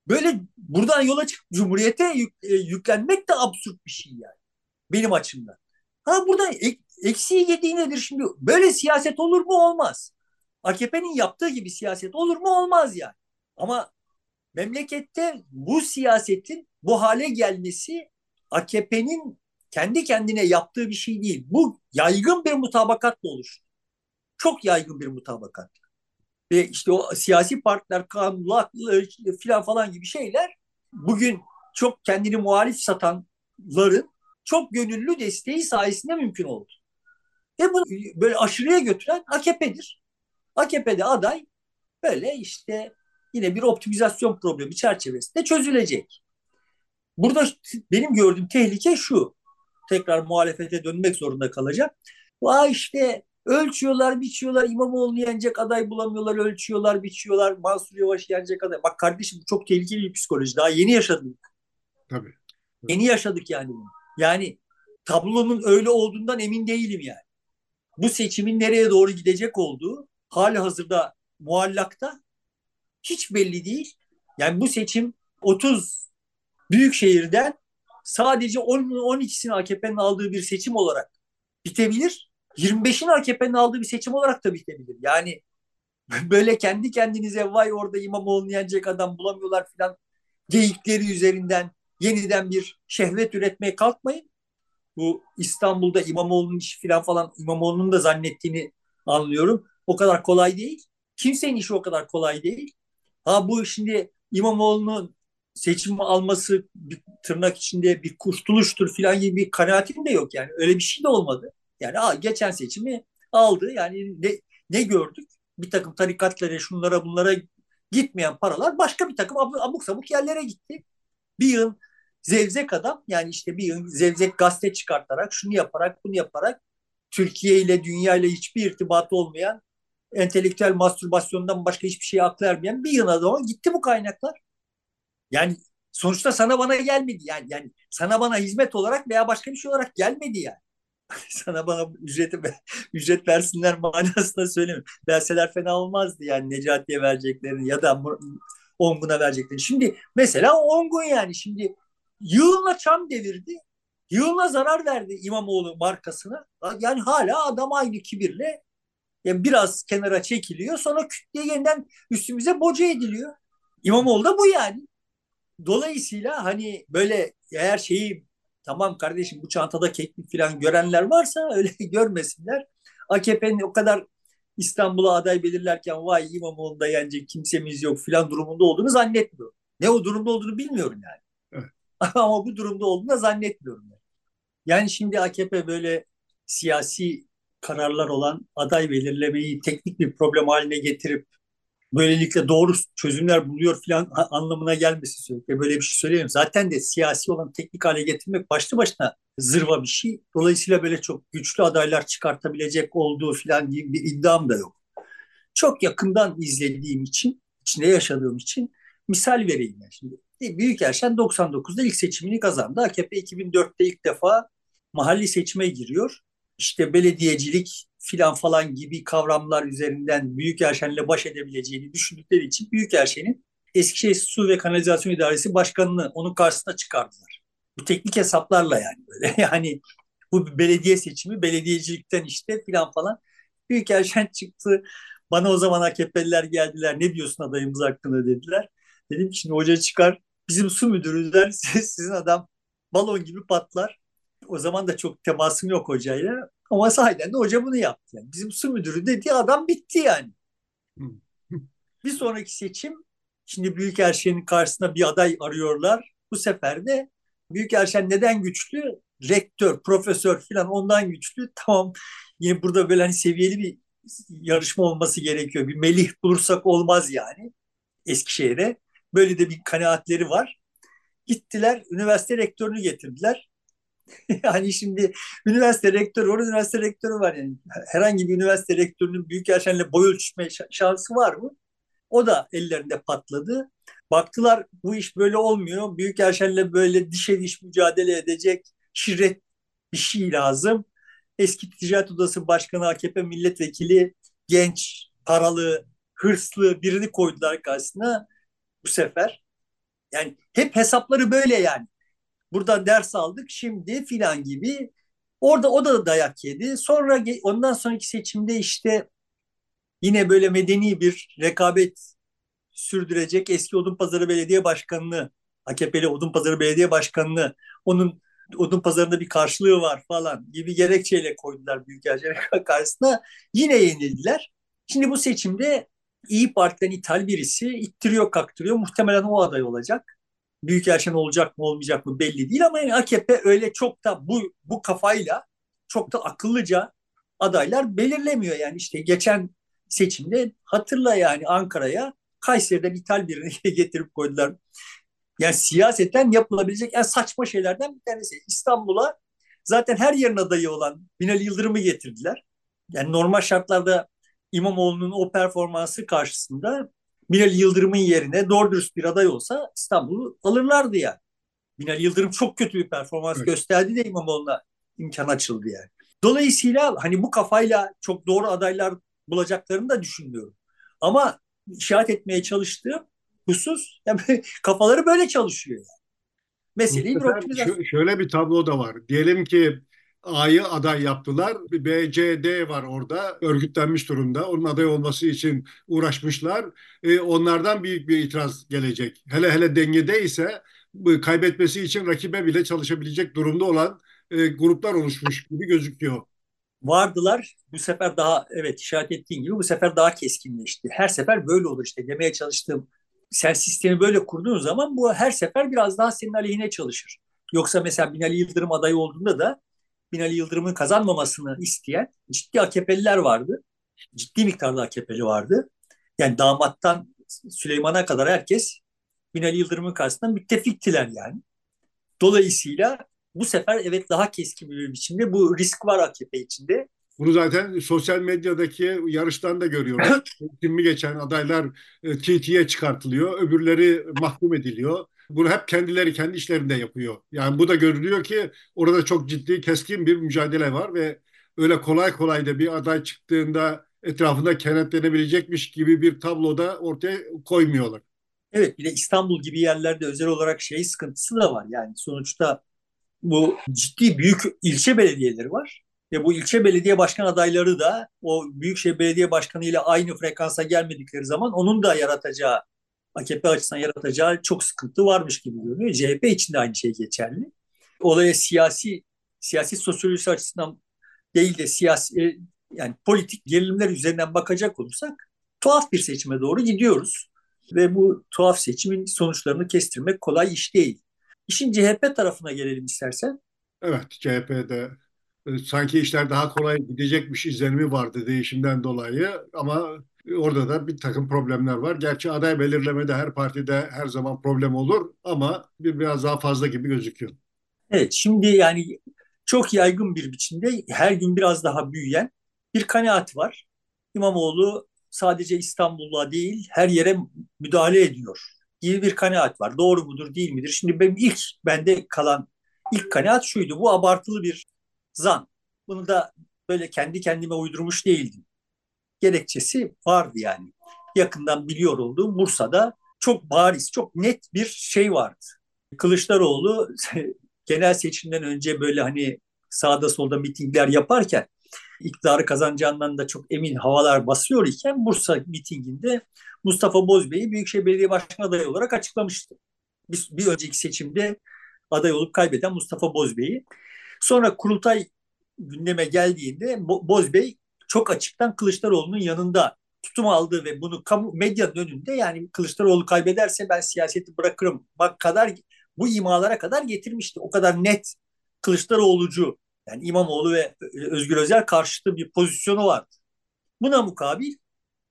böyle buradan yola çıkıp Cumhuriyete e, yüklenmek de absürt bir şey yani. Benim açımdan. Ha burada ek, eksiği yediği nedir şimdi? Böyle siyaset olur mu? Olmaz. AKP'nin yaptığı gibi siyaset olur mu? Olmaz yani. Ama memlekette bu siyasetin bu hale gelmesi AKP'nin kendi kendine yaptığı bir şey değil. Bu yaygın bir mutabakatla oluştu. Çok yaygın bir mutabakat. Ve işte o siyasi partiler, kanunlar filan falan gibi şeyler bugün çok kendini muhalif satanların çok gönüllü desteği sayesinde mümkün oldu. Ve bunu böyle aşırıya götüren AKP'dir. AKP'de aday böyle işte yine bir optimizasyon problemi çerçevesinde çözülecek. Burada benim gördüğüm tehlike şu. Tekrar muhalefete dönmek zorunda kalacak. Vay işte ölçüyorlar, biçiyorlar. İmamoğlu'nu yenecek aday bulamıyorlar, ölçüyorlar, biçiyorlar. Mansur Yavaş yenecek aday. Bak kardeşim bu çok tehlikeli bir psikoloji. Daha yeni yaşadık. Tabii. Yeni yaşadık yani bunu. Yani tablonun öyle olduğundan emin değilim yani. Bu seçimin nereye doğru gidecek olduğu hali hazırda muallakta hiç belli değil. Yani bu seçim 30 büyük şehirden sadece 10 12'sini AKP'nin aldığı bir seçim olarak bitebilir. 25'in AKP'nin aldığı bir seçim olarak da bitebilir. Yani (laughs) böyle kendi kendinize vay orada İmamoğlu'nu yenecek adam bulamıyorlar filan geyikleri üzerinden yeniden bir şehvet üretmeye kalkmayın. Bu İstanbul'da İmamoğlu'nun işi filan falan İmamoğlu'nun da zannettiğini anlıyorum. O kadar kolay değil. Kimsenin işi o kadar kolay değil. Ha bu şimdi İmamoğlu'nun seçim alması bir tırnak içinde bir kurtuluştur filan gibi bir kanaatim de yok yani. Öyle bir şey de olmadı. Yani ha, geçen seçimi aldı. Yani ne, ne gördük? Bir takım tarikatlara, şunlara bunlara gitmeyen paralar başka bir takım abuk sabuk yerlere gitti. Bir yıl zevzek adam yani işte bir yıl zevzek gazete çıkartarak şunu yaparak bunu yaparak Türkiye ile dünya ile hiçbir irtibatı olmayan entelektüel mastürbasyondan başka hiçbir şey aklı ermeyen bir yıl adama gitti bu kaynaklar. Yani sonuçta sana bana gelmedi yani yani sana bana hizmet olarak veya başka bir şey olarak gelmedi yani. (laughs) sana bana ücreti (laughs) ücret versinler manasında söylemiyorum. Verseler fena olmazdı yani Necati'ye vereceklerini ya da Ongun'a vereceklerini. Şimdi mesela Ongun yani şimdi yığınla çam devirdi. Yığınla zarar verdi İmamoğlu markasına. Yani hala adam aynı kibirle yani biraz kenara çekiliyor sonra küt diye yeniden üstümüze boca ediliyor. İmamoğlu da bu yani. Dolayısıyla hani böyle eğer şeyi tamam kardeşim bu çantada keklik falan görenler varsa öyle (laughs) görmesinler. AKP'nin o kadar İstanbul'a aday belirlerken vay İmamoğlu'nda yenecek kimsemiz yok filan durumunda olduğunu zannetmiyorum. Ne o durumda olduğunu bilmiyorum yani. Evet. (laughs) Ama bu durumda olduğunu da zannetmiyorum. Yani. yani şimdi AKP böyle siyasi kararlar olan aday belirlemeyi teknik bir problem haline getirip böylelikle doğru çözümler buluyor falan anlamına gelmesi sürekli. Böyle bir şey söyleyeyim. Zaten de siyasi olan teknik hale getirmek başlı başına zırva bir şey. Dolayısıyla böyle çok güçlü adaylar çıkartabilecek olduğu falan gibi bir iddiam da yok. Çok yakından izlediğim için, içinde yaşadığım için misal vereyim ben şimdi. Büyükerşen 99'da ilk seçimini kazandı. AKP 2004'te ilk defa mahalli seçime giriyor. İşte belediyecilik filan falan gibi kavramlar üzerinden Büyükerşen'le baş edebileceğini düşündükleri için Büyükerşen'in Eskişehir Su ve Kanalizasyon İdaresi Başkanı'nı onun karşısına çıkardılar. Bu teknik hesaplarla yani böyle. (laughs) Yani bu belediye seçimi belediyecilikten işte filan falan. Büyükerşen çıktı. Bana o zaman AKP'liler geldiler. Ne diyorsun adayımız hakkında dediler. Dedim ki şimdi hoca çıkar. Bizim su müdürü (laughs) sizin adam balon gibi patlar. O zaman da çok temasım yok hocayla. Ama sahiden de hoca bunu yaptı. Yani bizim su müdürü dediği adam bitti yani. (laughs) bir sonraki seçim şimdi Büyükerşen'in karşısına bir aday arıyorlar. Bu sefer de Büyükerşen neden güçlü? Rektör, profesör falan ondan güçlü. (laughs) Tamam yine burada böyle hani seviyeli bir yarışma olması gerekiyor. Bir melih bulursak olmaz yani Eskişehir'e. Böyle de bir kanaatleri var. Gittiler üniversite rektörünü getirdiler. (laughs) yani şimdi üniversite rektörü var, üniversite rektörü var yani. Herhangi bir üniversite rektörünün büyük yaşanla boy ölçme şansı var mı? O da ellerinde patladı. Baktılar bu iş böyle olmuyor. Büyük yaşanla böyle dişe diş mücadele edecek şirret bir şey lazım. Eski Ticaret Odası Başkanı AKP milletvekili genç, paralı, hırslı birini koydular karşısına bu sefer. Yani hep hesapları böyle yani. Burada ders aldık şimdi filan gibi. Orada o da dayak yedi. Sonra ondan sonraki seçimde işte yine böyle medeni bir rekabet sürdürecek eski Odunpazarı Belediye Başkanı'nı, AKP'li Odunpazarı Belediye Başkanı'nı, onun Odunpazarı'nda bir karşılığı var falan gibi gerekçeyle koydular Büyükelçinin (laughs) karşısına. Yine yenildiler. Şimdi bu seçimde İyi Parti'den ithal birisi ittiriyor kaktırıyor. Muhtemelen o aday olacak. Büyükelçin olacak mı olmayacak mı belli değil ama yani AKP öyle çok da bu bu kafayla çok da akıllıca adaylar belirlemiyor. Yani işte geçen seçimde hatırla yani Ankara'ya Kayseri'den ithal birini (laughs) getirip koydular. Yani siyaseten yapılabilecek en saçma şeylerden bir tanesi. İstanbul'a zaten her yerin adayı olan Binali Yıldırım'ı getirdiler. Yani normal şartlarda İmamoğlu'nun o performansı karşısında Binali Yıldırım'ın yerine doğru dürüst bir aday olsa İstanbul'u alırlardı yani. Binali Yıldırım çok kötü bir performans evet. gösterdi de İmamoğlu'na imkan açıldı yani. Dolayısıyla hani bu kafayla çok doğru adaylar bulacaklarını da düşünmüyorum. Ama işaret etmeye çalıştığım husus yani (laughs) kafaları böyle çalışıyor yani. Meseleyi bir Şöyle bir tablo da var. Diyelim ki A'yı aday yaptılar. B, C, var orada örgütlenmiş durumda. Onun aday olması için uğraşmışlar. E, onlardan büyük bir itiraz gelecek. Hele hele dengede ise kaybetmesi için rakibe bile çalışabilecek durumda olan e, gruplar oluşmuş gibi gözüküyor. Vardılar. Bu sefer daha evet işaret ettiğin gibi bu sefer daha keskinleşti. Her sefer böyle olur işte demeye çalıştığım sen sistemi böyle kurduğun zaman bu her sefer biraz daha senin aleyhine çalışır. Yoksa mesela Binali Yıldırım adayı olduğunda da Binali Yıldırım'ın kazanmamasını isteyen ciddi AKP'liler vardı. Ciddi miktarda AKP'li vardı. Yani damattan Süleyman'a kadar herkes Binali Yıldırım'ın karşısında müttefiktiler yani. Dolayısıyla bu sefer evet daha keskin bir biçimde bu risk var AKP içinde. Bunu zaten sosyal medyadaki yarıştan da görüyoruz. (coughs) Kimi geçen adaylar e, TT'ye çıkartılıyor, öbürleri mahkum ediliyor. Bunu hep kendileri kendi işlerinde yapıyor. Yani bu da görülüyor ki orada çok ciddi keskin bir mücadele var ve öyle kolay kolay da bir aday çıktığında etrafında kenetlenebilecekmiş gibi bir tabloda ortaya koymuyorlar. Evet bir de İstanbul gibi yerlerde özel olarak şey sıkıntısı da var. Yani sonuçta bu ciddi büyük ilçe belediyeleri var. Ve bu ilçe belediye başkan adayları da o büyükşehir belediye başkanı ile aynı frekansa gelmedikleri zaman onun da yaratacağı AKP açısından yaratacağı çok sıkıntı varmış gibi görünüyor. CHP için de aynı şey geçerli. Olaya siyasi siyasi sosyolojisi açısından değil de siyasi e, yani politik gerilimler üzerinden bakacak olursak tuhaf bir seçime doğru gidiyoruz. Ve bu tuhaf seçimin sonuçlarını kestirmek kolay iş değil. İşin CHP tarafına gelelim istersen. Evet, CHP'de e, sanki işler daha kolay gidecekmiş izlenimi vardı değişimden dolayı ama Orada da bir takım problemler var. Gerçi aday belirlemede her partide her zaman problem olur ama bir biraz daha fazla gibi gözüküyor. Evet, şimdi yani çok yaygın bir biçimde her gün biraz daha büyüyen bir kanaat var. İmamoğlu sadece İstanbul'a değil her yere müdahale ediyor gibi bir kanaat var. Doğru mudur değil midir? Şimdi benim ilk bende kalan ilk kanaat şuydu. Bu abartılı bir zan. Bunu da böyle kendi kendime uydurmuş değildim. Gerekçesi vardı yani. Yakından biliyor olduğum Bursa'da çok bariz, çok net bir şey vardı. Kılıçdaroğlu (laughs) genel seçimden önce böyle hani sağda solda mitingler yaparken iktidarı kazanacağından da çok emin havalar basıyor iken Bursa mitinginde Mustafa Bozbey'i Büyükşehir Belediye Başkanı adayı olarak açıklamıştı. Bir, bir önceki seçimde aday olup kaybeden Mustafa Bozbey'i. Sonra kurultay gündeme geldiğinde Bozbey çok açıktan Kılıçdaroğlu'nun yanında tutum aldı ve bunu kamu medyanın önünde yani Kılıçdaroğlu kaybederse ben siyaseti bırakırım bak kadar bu imalara kadar getirmişti. O kadar net Kılıçdaroğlu'cu yani İmamoğlu ve Özgür Özel karşıtı bir pozisyonu vardı. Buna mukabil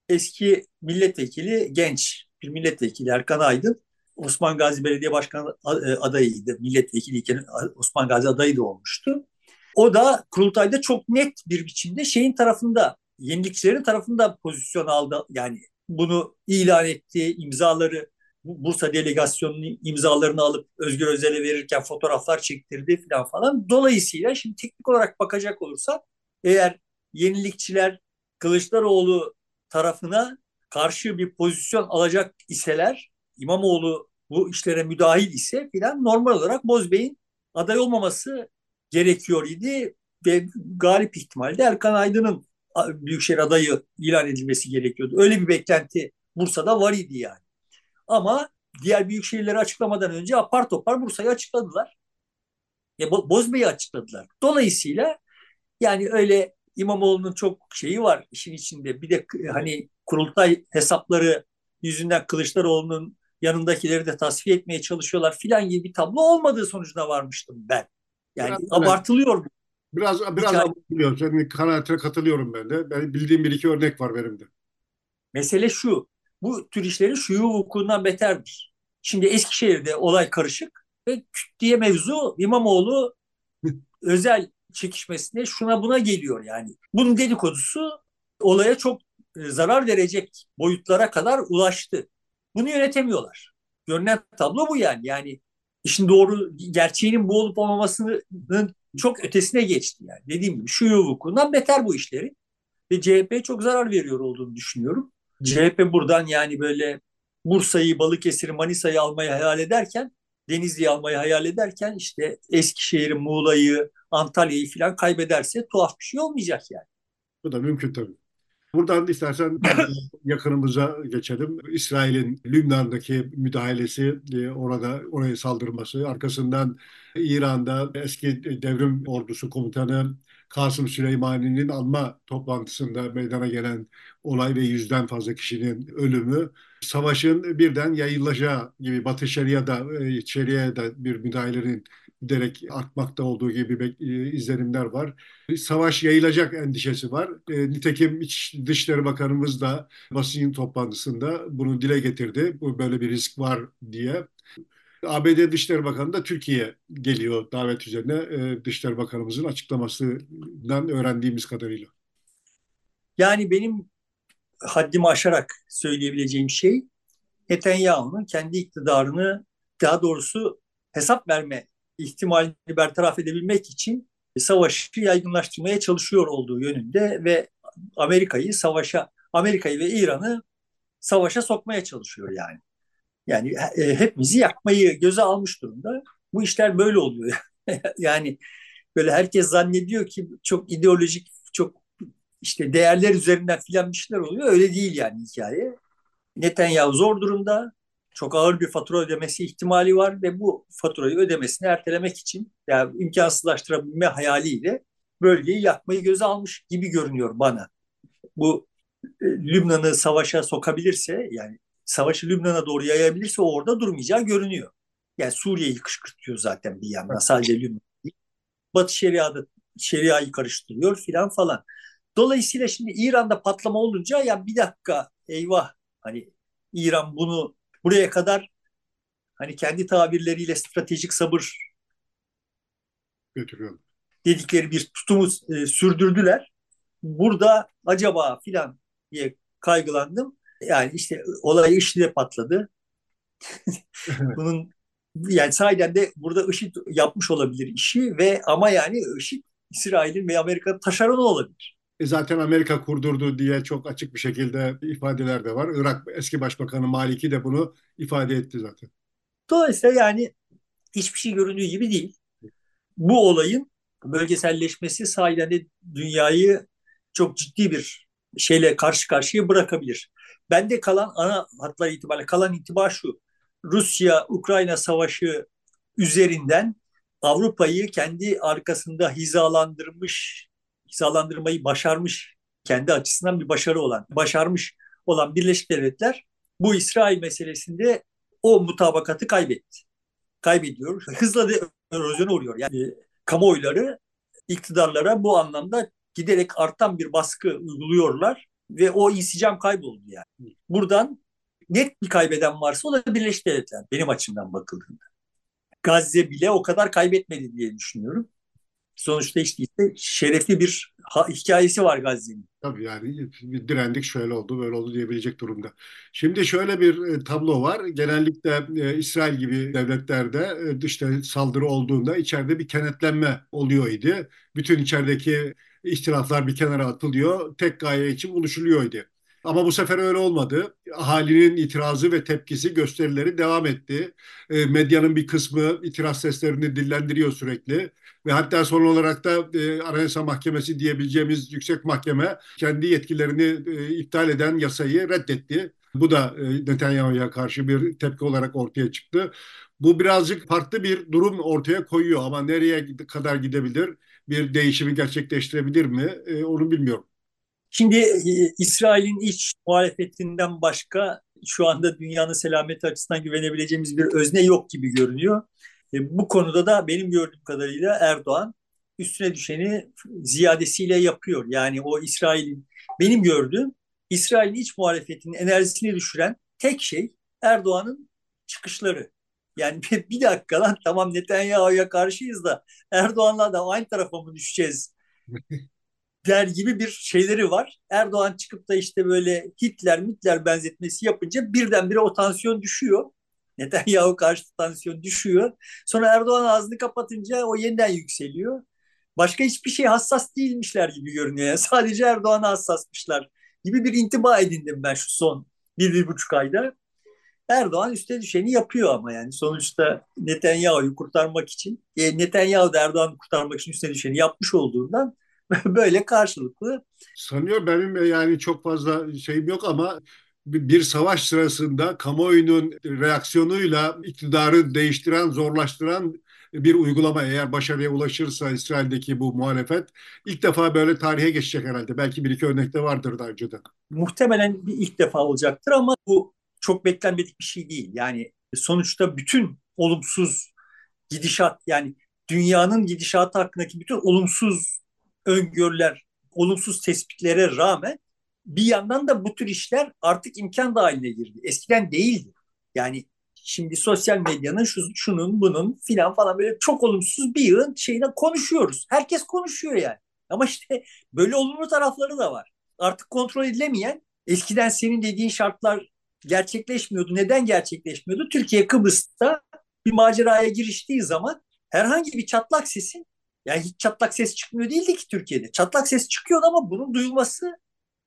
eski milletvekili genç bir milletvekili Erkan Aydın Osman Gazi Belediye Başkanı e, adayıydı. Milletvekiliyken Osman Gazi adayı da olmuştu. O da kurultayda çok net bir biçimde şeyin tarafında, yenilikçilerin tarafında pozisyon aldı. Yani bunu ilan etti, imzaları Bursa delegasyonunun imzalarını alıp Özgür Özel'e verirken fotoğraflar çektirdi falan falan. Dolayısıyla şimdi teknik olarak bakacak olursak eğer yenilikçiler Kılıçdaroğlu tarafına karşı bir pozisyon alacak iseler İmamoğlu bu işlere müdahil ise filan normal olarak Bozbey'in aday olmaması gerekiyor idi ve galip ihtimalle Erkan Aydın'ın Büyükşehir adayı ilan edilmesi gerekiyordu. Öyle bir beklenti Bursa'da var idi yani. Ama diğer büyük şehirleri açıklamadan önce apar topar Bursa'yı açıkladılar. E, Bozbey'i açıkladılar. Dolayısıyla yani öyle İmamoğlu'nun çok şeyi var işin içinde. Bir de hani kurultay hesapları yüzünden Kılıçdaroğlu'nun yanındakileri de tasfiye etmeye çalışıyorlar filan gibi bir tablo olmadığı sonucuna varmıştım ben. Yani biraz, abartılıyor bu. Biraz biraz Hikaye... abartılıyor. Senin kanaatine katılıyorum ben de. Ben bildiğim bir iki örnek var benim de. Mesele şu bu tür işlerin şuyu vukuundan beterdir. Şimdi Eskişehir'de olay karışık ve küt diye mevzu İmamoğlu özel çekişmesine şuna buna geliyor yani. Bunun dedikodusu olaya çok e, zarar verecek boyutlara kadar ulaştı. Bunu yönetemiyorlar. Görünen tablo bu yani. Yani işin doğru gerçeğinin bu olup olmamasının çok ötesine geçti yani. Dediğim gibi şu vukuundan beter bu işleri. Ve CHP çok zarar veriyor olduğunu düşünüyorum. CHP buradan yani böyle Bursa'yı, Balıkesir'i, Manisa'yı almayı hayal ederken, Denizli'yi almayı hayal ederken işte Eskişehir'i, Muğla'yı, Antalya'yı falan kaybederse tuhaf bir şey olmayacak yani. Bu da mümkün tabii. Buradan istersen yakınımıza geçelim. İsrail'in Lübnan'daki müdahalesi, e, orada oraya saldırması, arkasından İran'da eski devrim ordusu komutanı Kasım Süleymani'nin alma toplantısında meydana gelen olay ve yüzden fazla kişinin ölümü savaşın birden yayılacağı gibi Batı Şeria'da e, Şeria'da bir müdahalenin giderek artmakta olduğu gibi e, izlenimler var. Savaş yayılacak endişesi var. E, nitekim İç Dışişleri Bakanımız da basın toplantısında bunu dile getirdi. Bu böyle bir risk var diye. ABD Dışişleri Bakanı da Türkiye geliyor davet üzerine e, Dışişleri Bakanımızın açıklamasından öğrendiğimiz kadarıyla. Yani benim haddimi aşarak söyleyebileceğim şey Netanyahu'nun kendi iktidarını daha doğrusu hesap verme ihtimalini bertaraf edebilmek için savaşı yaygınlaştırmaya çalışıyor olduğu yönünde ve Amerika'yı savaşa Amerika'yı ve İran'ı savaşa sokmaya çalışıyor yani. Yani e, hepimizi yakmayı göze almış durumda. Bu işler böyle oluyor. (laughs) yani böyle herkes zannediyor ki çok ideolojik, çok işte değerler üzerinden filan bir şeyler oluyor. Öyle değil yani hikaye. Netanyahu zor durumda. Çok ağır bir fatura ödemesi ihtimali var ve bu faturayı ödemesini ertelemek için yani imkansızlaştırabilme hayaliyle bölgeyi yakmayı göze almış gibi görünüyor bana. Bu e, Lübnan'ı savaşa sokabilirse yani savaşı Lübnan'a doğru yayabilirse orada durmayacağı görünüyor. Yani Suriye'yi kışkırtıyor zaten bir yandan sadece Lübnan değil. Batı Şeria'da Şeria'yı karıştırıyor filan falan. Dolayısıyla şimdi İran'da patlama olunca ya bir dakika eyvah hani İran bunu buraya kadar hani kendi tabirleriyle stratejik sabır götürüyor. dedikleri bir tutumu e, sürdürdüler. Burada acaba filan diye kaygılandım. Yani işte olay IŞİD'e patladı. Bunun yani sahiden de burada IŞİD yapmış olabilir işi ve ama yani IŞİD İsrail'in ve Amerika'nın taşeronu olabilir. E zaten Amerika kurdurdu diye çok açık bir şekilde ifadeler de var. Irak eski başbakanı Maliki de bunu ifade etti zaten. Dolayısıyla yani hiçbir şey göründüğü gibi değil. Bu olayın bölgeselleşmesi sahiden de dünyayı çok ciddi bir şeyle karşı karşıya bırakabilir. Bende kalan ana hatlar itibariyle kalan itibar şu. Rusya-Ukrayna savaşı üzerinden Avrupa'yı kendi arkasında hizalandırmış, hizalandırmayı başarmış, kendi açısından bir başarı olan, başarmış olan Birleşik Devletler bu İsrail meselesinde o mutabakatı kaybetti. Kaybediyor. Hızla da erozyona uğruyor. Yani kamuoyları iktidarlara bu anlamda giderek artan bir baskı uyguluyorlar ve o insicam kayboldu yani. Buradan net bir kaybeden varsa o da Birleşik Devletler benim açımdan bakıldığında. Gazze bile o kadar kaybetmedi diye düşünüyorum. Sonuçta işte, işte şerefli bir hikayesi var Gazze'nin. Tabii yani direndik şöyle oldu böyle oldu diyebilecek durumda. Şimdi şöyle bir e, tablo var. Genellikle e, İsrail gibi devletlerde e, dışta saldırı olduğunda içeride bir kenetlenme oluyor idi. Bütün içerideki ihtilaflar bir kenara atılıyor. Tek gaye için buluşuluyordu. Ama bu sefer öyle olmadı. Ahalinin itirazı ve tepkisi gösterileri devam etti. E, medyanın bir kısmı itiraz seslerini dillendiriyor sürekli. Ve hatta son olarak da e, Anayasa Mahkemesi diyebileceğimiz yüksek mahkeme kendi yetkilerini e, iptal eden yasayı reddetti. Bu da e, Netanyahu'ya karşı bir tepki olarak ortaya çıktı. Bu birazcık farklı bir durum ortaya koyuyor ama nereye kadar gidebilir, bir değişimi gerçekleştirebilir mi e, onu bilmiyorum. Şimdi e, İsrail'in iç muhalefetinden başka şu anda dünyanın selameti açısından güvenebileceğimiz bir özne yok gibi görünüyor. E, bu konuda da benim gördüğüm kadarıyla Erdoğan üstüne düşeni ziyadesiyle yapıyor. Yani o İsrail'in benim gördüğüm İsrail'in iç muhalefetinin enerjisini düşüren tek şey Erdoğan'ın çıkışları. Yani (laughs) bir, bir dakika lan tamam Netanyahu'ya karşıyız da Erdoğan'la da aynı tarafa mı düşeceğiz (laughs) der gibi bir şeyleri var. Erdoğan çıkıp da işte böyle Hitler, Hitler benzetmesi yapınca birdenbire o tansiyon düşüyor. (laughs) Netanyahu karşı tansiyon düşüyor. Sonra Erdoğan ağzını kapatınca o yeniden yükseliyor. Başka hiçbir şey hassas değilmişler gibi görünüyor. Yani sadece Erdoğan'a hassasmışlar gibi bir intiba edindim ben şu son bir, bir buçuk ayda. Erdoğan üstte düşeni yapıyor ama yani sonuçta Netanyahu'yu kurtarmak için, e, Netanyahu da Erdoğan'ı kurtarmak için üstte düşeni yapmış olduğundan (laughs) böyle karşılıklı. Sanıyor benim yani çok fazla şeyim yok ama bir savaş sırasında kamuoyunun reaksiyonuyla iktidarı değiştiren, zorlaştıran bir uygulama eğer başarıya ulaşırsa İsrail'deki bu muhalefet ilk defa böyle tarihe geçecek herhalde. Belki bir iki örnekte vardır daha önceden. Muhtemelen bir ilk defa olacaktır ama bu çok beklenmedik bir şey değil. Yani sonuçta bütün olumsuz gidişat yani dünyanın gidişatı hakkındaki bütün olumsuz öngörüler, olumsuz tespitlere rağmen bir yandan da bu tür işler artık imkan dahiline girdi. Eskiden değildi. Yani şimdi sosyal medyanın şu, şunun bunun filan falan böyle çok olumsuz bir yığın şeyine konuşuyoruz. Herkes konuşuyor yani. Ama işte böyle olumlu tarafları da var. Artık kontrol edilemeyen eskiden senin dediğin şartlar gerçekleşmiyordu. Neden gerçekleşmiyordu? Türkiye Kıbrıs'ta bir maceraya giriştiği zaman herhangi bir çatlak sesin yani hiç çatlak ses çıkmıyor değildi ki Türkiye'de. Çatlak ses çıkıyordu ama bunun duyulması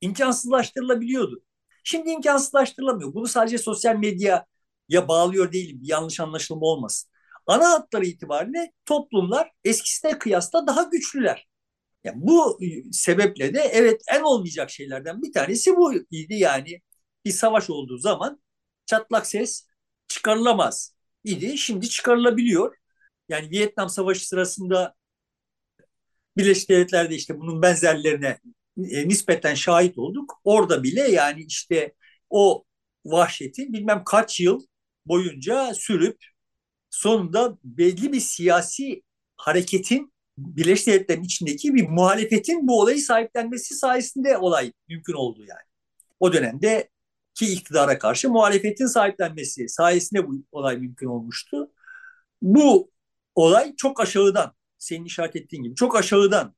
imkansızlaştırılabiliyordu. Şimdi imkansızlaştırılamıyor. Bunu sadece sosyal medyaya bağlıyor değilim. Yanlış anlaşılma olmasın. Ana hatları itibariyle toplumlar eskisine kıyasla daha güçlüler. Yani bu sebeple de evet en olmayacak şeylerden bir tanesi bu idi yani bir savaş olduğu zaman çatlak ses çıkarılamaz idi. Şimdi çıkarılabiliyor. Yani Vietnam Savaşı sırasında Birleşik Devletler'de işte bunun benzerlerine e, nispeten şahit olduk. Orada bile yani işte o vahşeti bilmem kaç yıl boyunca sürüp sonunda belli bir siyasi hareketin Birleşik Devletler'in içindeki bir muhalefetin bu olayı sahiplenmesi sayesinde olay mümkün oldu yani. O dönemde ki iktidara karşı muhalefetin sahiplenmesi sayesinde bu olay mümkün olmuştu. Bu olay çok aşağıdan, senin işaret ettiğin gibi çok aşağıdan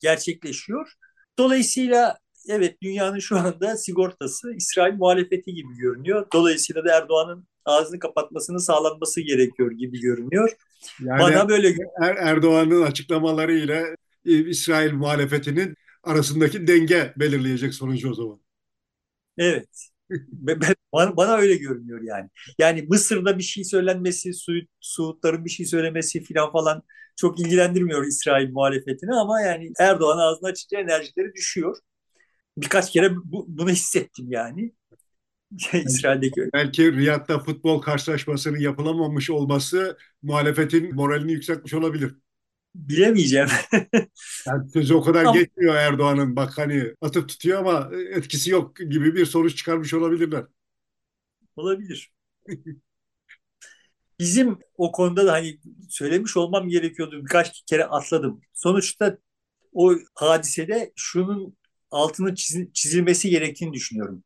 gerçekleşiyor. Dolayısıyla evet dünyanın şu anda sigortası İsrail muhalefeti gibi görünüyor. Dolayısıyla da Erdoğan'ın ağzını kapatmasının sağlanması gerekiyor gibi görünüyor. Yani Bana böyle er Erdoğan'ın açıklamaları ile e, İsrail muhalefetinin arasındaki denge belirleyecek sonucu o zaman. Evet. (laughs) bana, bana öyle görünüyor yani. Yani Mısır'da bir şey söylenmesi, Suud, Suudların bir şey söylemesi falan falan çok ilgilendirmiyor İsrail muhalefetini ama yani Erdoğan ağzını açınca enerjileri düşüyor. Birkaç kere bu, bunu hissettim yani. (laughs) İsrail'deki Belki Riyad'da futbol karşılaşmasının yapılamamış olması muhalefetin moralini yükseltmiş olabilir. Bilemeyeceğim. (laughs) yani sözü o kadar geçmiyor Erdoğan'ın. Bak hani atıp tutuyor ama etkisi yok gibi bir sonuç çıkarmış olabilirler. Olabilir. (laughs) Bizim o konuda da hani söylemiş olmam gerekiyordu. Birkaç kere atladım. Sonuçta o hadisede şunun altını çizilmesi gerektiğini düşünüyorum.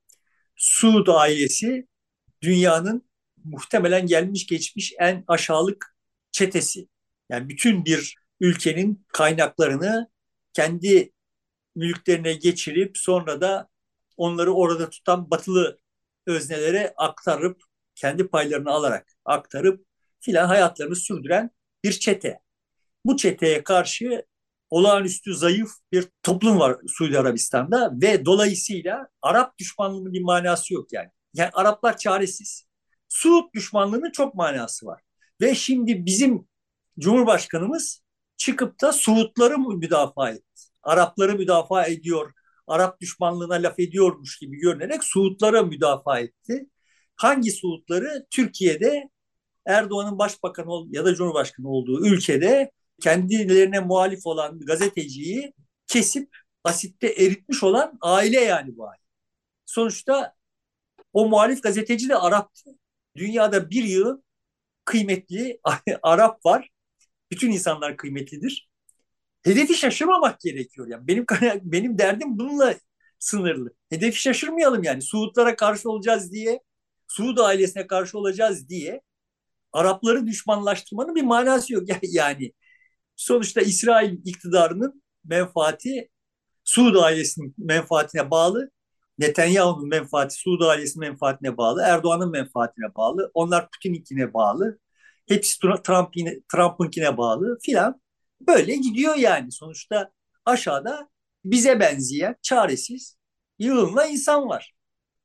Suud ailesi dünyanın muhtemelen gelmiş geçmiş en aşağılık çetesi. Yani bütün bir ülkenin kaynaklarını kendi mülklerine geçirip sonra da onları orada tutan batılı öznelere aktarıp kendi paylarını alarak aktarıp filan hayatlarını sürdüren bir çete. Bu çeteye karşı olağanüstü zayıf bir toplum var Suudi Arabistan'da ve dolayısıyla Arap düşmanlığının bir manası yok yani. Yani Araplar çaresiz. Suud düşmanlığının çok manası var. Ve şimdi bizim Cumhurbaşkanımız çıkıp da Suudları müdafaa etti. Arapları müdafaa ediyor, Arap düşmanlığına laf ediyormuş gibi görünerek Suudlara müdafaa etti. Hangi Suudları? Türkiye'de Erdoğan'ın başbakan ya da cumhurbaşkanı olduğu ülkede kendilerine muhalif olan gazeteciyi kesip asitte eritmiş olan aile yani bu aile. Sonuçta o muhalif gazeteci de Arap'tı. Dünyada bir yığın kıymetli (laughs) Arap var. Bütün insanlar kıymetlidir. Hedefi şaşırmamak gerekiyor. Yani benim benim derdim bununla sınırlı. Hedefi şaşırmayalım yani. Suudlara karşı olacağız diye, Suud ailesine karşı olacağız diye Arapları düşmanlaştırmanın bir manası yok. (laughs) Yani sonuçta İsrail iktidarının menfaati Suud ailesinin menfaatine bağlı. Netanyahu'nun menfaati Suud ailesinin menfaatine bağlı. Erdoğan'ın menfaatine bağlı. Onlar Putin'inkine bağlı. Hepsi Trump'in, Trump'ınkine bağlı filan. Böyle gidiyor yani. Sonuçta aşağıda bize benzeyen çaresiz yığınla insan var.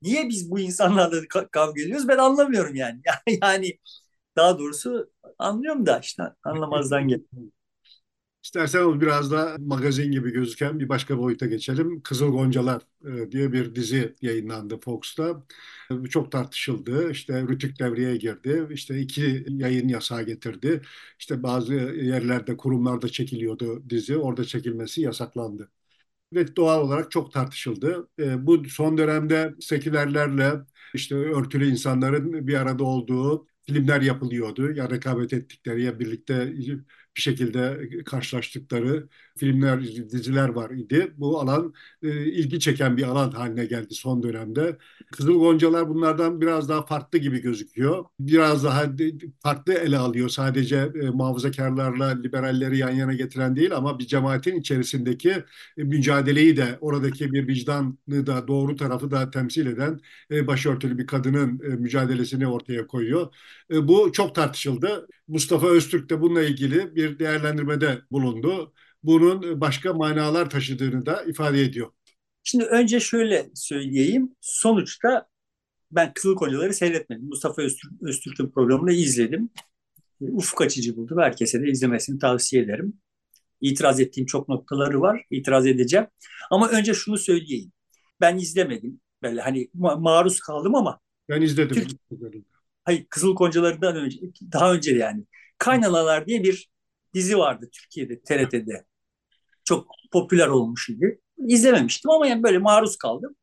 Niye biz bu insanlarla kavga ediyoruz ben anlamıyorum yani. (laughs) Yani daha doğrusu anlıyorum da işte anlamazdan geliyor. (laughs) İstersen biraz da magazin gibi gözüken bir başka boyuta geçelim. Kızıl Goncalar e, diye bir dizi yayınlandı Fox'ta. Çok tartışıldı. İşte Rütük devreye girdi. İşte iki yayın yasağı getirdi. İşte bazı yerlerde, kurumlarda çekiliyordu dizi. Orada çekilmesi yasaklandı ve doğal olarak çok tartışıldı. E, bu son dönemde sekülerlerle işte örtülü insanların bir arada olduğu filmler yapılıyordu. Ya rekabet ettikleri ya birlikte bir şekilde karşılaştıkları filmler, diziler var idi. Bu alan e, ilgi çeken bir alan haline geldi son dönemde. Kızıl Goncalar bunlardan biraz daha farklı gibi gözüküyor. Biraz daha farklı ele alıyor. Sadece e, muhafazakarlarla liberalleri yan yana getiren değil ama bir cemaatin içerisindeki e, mücadeleyi de oradaki bir vicdanı da doğru tarafı da temsil eden e, başörtülü bir kadının e, mücadelesini ortaya koyuyor. E, bu çok tartışıldı. Mustafa Öztürk de bununla ilgili bir değerlendirmede bulundu. Bunun başka manalar taşıdığını da ifade ediyor. Şimdi önce şöyle söyleyeyim. Sonuçta ben Kızıl Kocaları seyretmedim. Mustafa Öztürk, Öztürk'ün programını izledim. Ufuk açıcı buldum. Herkese de izlemesini tavsiye ederim. İtiraz ettiğim çok noktaları var. İtiraz edeceğim. Ama önce şunu söyleyeyim. Ben izlemedim. Böyle hani ma- maruz kaldım ama. Ben izledim. Türk, hayır Kızıl Koncaları'ndan önce daha önce yani Kaynanalar diye bir dizi vardı Türkiye'de TRT'de. Çok popüler olmuş idi. İzlememiştim ama yani böyle maruz kaldım.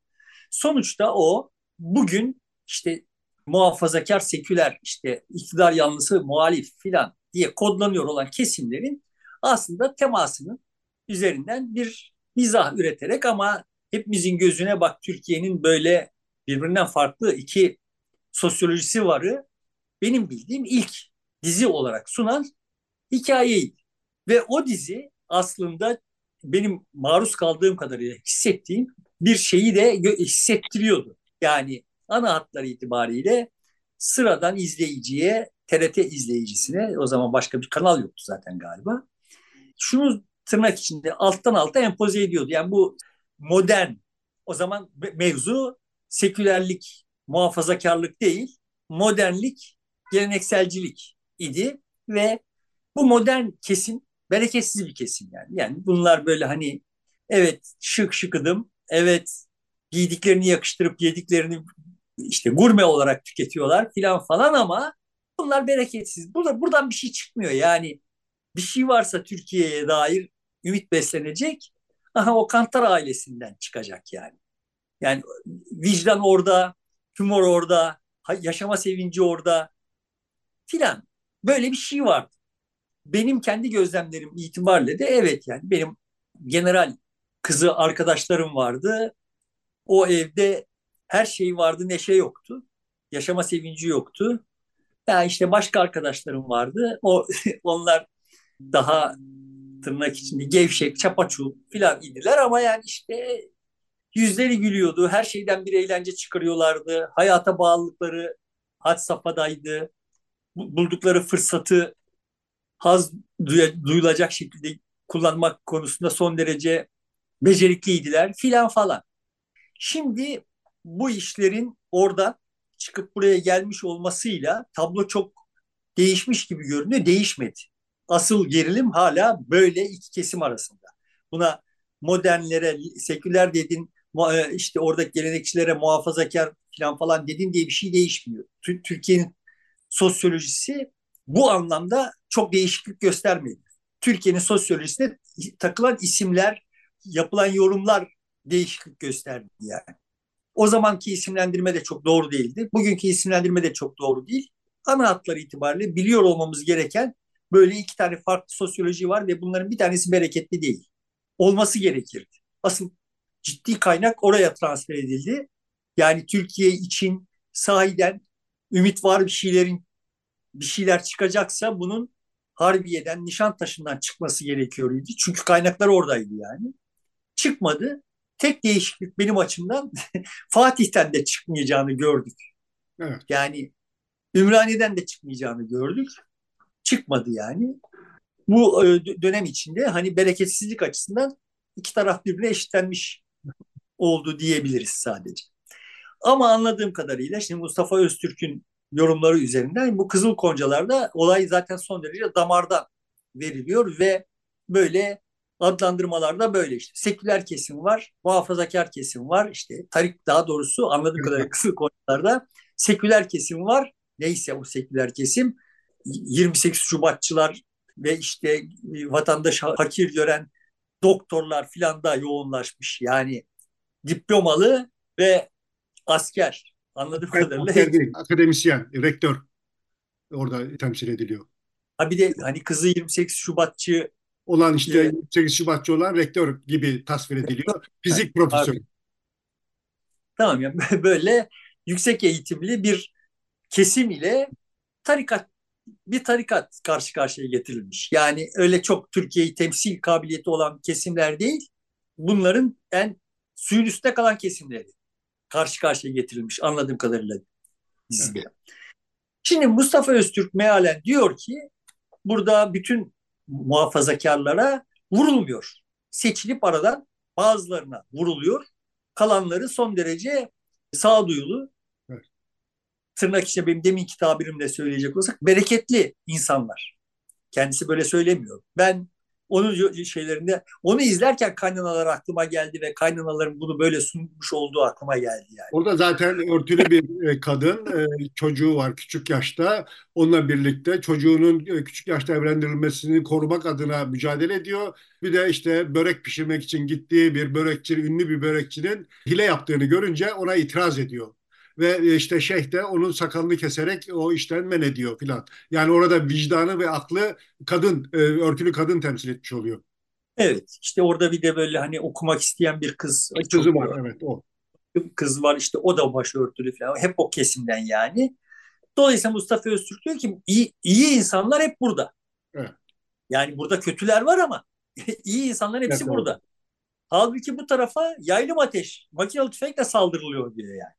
Sonuçta o bugün işte muhafazakar seküler işte iktidar yanlısı muhalif filan diye kodlanıyor olan kesimlerin aslında temasının üzerinden bir mizah üreterek ama hepimizin gözüne bak Türkiye'nin böyle birbirinden farklı iki sosyolojisi varı benim bildiğim ilk dizi olarak sunan hikayeydi. Ve o dizi aslında benim maruz kaldığım kadarıyla hissettiğim bir şeyi de hissettiriyordu. Yani ana hatları itibariyle sıradan izleyiciye, TRT izleyicisine, o zaman başka bir kanal yoktu zaten galiba. Şunu tırnak içinde alttan alta empoze ediyordu. Yani bu modern, o zaman mevzu sekülerlik, muhafazakarlık değil, modernlik, gelenekselcilik idi ve bu modern kesim bereketsiz bir kesim yani. Yani bunlar böyle hani evet şık şıkıdım, evet giydiklerini yakıştırıp yediklerini işte gurme olarak tüketiyorlar filan falan ama bunlar bereketsiz. Burada, buradan bir şey çıkmıyor yani. Bir şey varsa Türkiye'ye dair ümit beslenecek. Aha o Kantar ailesinden çıkacak yani. Yani vicdan orada, humor orada, yaşama sevinci orada filan. Böyle bir şey var. Benim kendi gözlemlerim itibariyle de evet yani benim general kızı arkadaşlarım vardı. O evde her şey vardı, neşe yoktu. Yaşama sevinci yoktu. Ya işte başka arkadaşlarım vardı. O (laughs) onlar daha tırnak içinde gevşek, çapaçul filan idiler ama yani işte yüzleri gülüyordu. Her şeyden bir eğlence çıkarıyorlardı. Hayata bağlılıkları had safhadaydı. Buldukları fırsatı haz duyulacak şekilde kullanmak konusunda son derece becerikliydiler filan falan. Şimdi bu işlerin orada çıkıp buraya gelmiş olmasıyla tablo çok değişmiş gibi görünüyor. Değişmedi. Asıl gerilim hala böyle iki kesim arasında. Buna modernlere, seküler dedin, e, işte oradaki gelenekçilere muhafazakar falan falan dedin diye bir şey değişmiyor. Türkiye'nin sosyolojisi bu anlamda çok değişiklik göstermedi. Türkiye'nin sosyolojisine takılan isimler, yapılan yorumlar değişiklik gösterdi yani. O zamanki isimlendirme de çok doğru değildi. Bugünkü isimlendirme de çok doğru değil. Ana hatları itibariyle biliyor olmamız gereken böyle iki tane farklı sosyoloji var ve bunların bir tanesi bereketli değil. Olması gerekirdi. Asıl ciddi kaynak oraya transfer edildi. Yani Türkiye için sahiden ümit var bir şeylerin bir şeyler çıkacaksa bunun Harbiye'den, Nişantaşı'ndan çıkması gerekiyordu. Çünkü kaynaklar oradaydı yani. Çıkmadı tek değişiklik benim açımdan (laughs) Fatih'ten de çıkmayacağını gördük. Evet. Yani Ümraniye'den de çıkmayacağını gördük. Çıkmadı yani. Bu e, dönem içinde hani bereketsizlik açısından iki taraf birbirine eşitlenmiş oldu diyebiliriz sadece. Ama anladığım kadarıyla şimdi Mustafa Öztürk'ün yorumları üzerinden bu Kızıl Koncalar'da olay zaten son derece damardan veriliyor ve böyle adlandırmalarda böyle işte. Seküler kesim var, muhafazakar kesim var. işte tarik daha doğrusu anladığım kadarıyla kısır konularda seküler kesim var. Neyse o seküler kesim 28 Şubatçılar ve işte e, vatandaş hakir gören doktorlar filan da yoğunlaşmış. Yani diplomalı ve asker anladığım kadarıyla. Akademisyen, rektör orada temsil ediliyor. Ha bir de hani kızı 28 Şubatçı olan işte evet. 8 Şubatçı olan rektör gibi tasvir ediliyor. Fizik profesörü. Tamam ya (laughs) böyle yüksek eğitimli bir kesim ile tarikat bir tarikat karşı karşıya getirilmiş. Yani öyle çok Türkiye'yi temsil kabiliyeti olan kesimler değil. Bunların en suyun üstte kalan kesimleri karşı karşıya getirilmiş anladığım kadarıyla dizide. Evet. Şimdi Mustafa Öztürk mealen diyor ki burada bütün muhafazakarlara vurulmuyor. Seçilip aradan bazılarına vuruluyor. Kalanları son derece sağduyulu, evet. tırnak içinde benim deminki tabirimle söyleyecek olsak bereketli insanlar. Kendisi böyle söylemiyor. Ben onun şeylerinde onu izlerken kaynanalar aklıma geldi ve kaynanaların bunu böyle sunmuş olduğu aklıma geldi yani. Orada zaten örtülü bir e, kadın e, çocuğu var küçük yaşta. Onunla birlikte çocuğunun e, küçük yaşta evlendirilmesini korumak adına mücadele ediyor. Bir de işte börek pişirmek için gittiği bir börekçi, ünlü bir börekçinin hile yaptığını görünce ona itiraz ediyor. Ve işte şeyh de onun sakalını keserek o işten men ediyor filan. Yani orada vicdanı ve aklı kadın, e, örtülü kadın temsil etmiş oluyor. Evet işte orada bir de böyle hani okumak isteyen bir kız. Kızı var evet o. Kız var işte o da başörtülü falan. Hep o kesimden yani. Dolayısıyla Mustafa Öztürk diyor ki iyi, iyi insanlar hep burada. Evet. Yani burada kötüler var ama (laughs) iyi insanlar hepsi evet, burada. Evet. Halbuki bu tarafa yaylım ateş, makinalı tüfekle saldırılıyor diyor yani.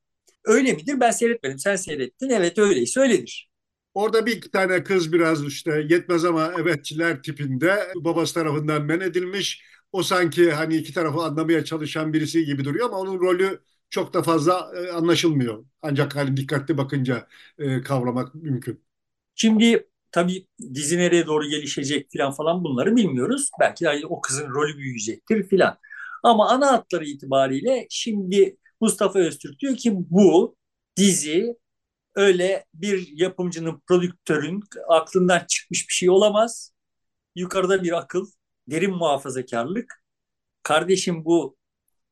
Öyle midir? Ben seyretmedim. Sen seyrettin. Evet öyleyse öyledir. Orada bir iki tane kız biraz işte yetmez ama evetçiler tipinde babası tarafından men edilmiş. O sanki hani iki tarafı anlamaya çalışan birisi gibi duruyor ama onun rolü çok da fazla e, anlaşılmıyor. Ancak hani dikkatli bakınca e, kavramak mümkün. Şimdi tabii dizi nereye doğru gelişecek falan falan bunları bilmiyoruz. Belki de o kızın rolü büyüyecektir filan. Ama ana hatları itibariyle şimdi Mustafa Öztürk diyor ki bu dizi öyle bir yapımcının, prodüktörün aklından çıkmış bir şey olamaz. Yukarıda bir akıl, derin muhafazakarlık. Kardeşim bu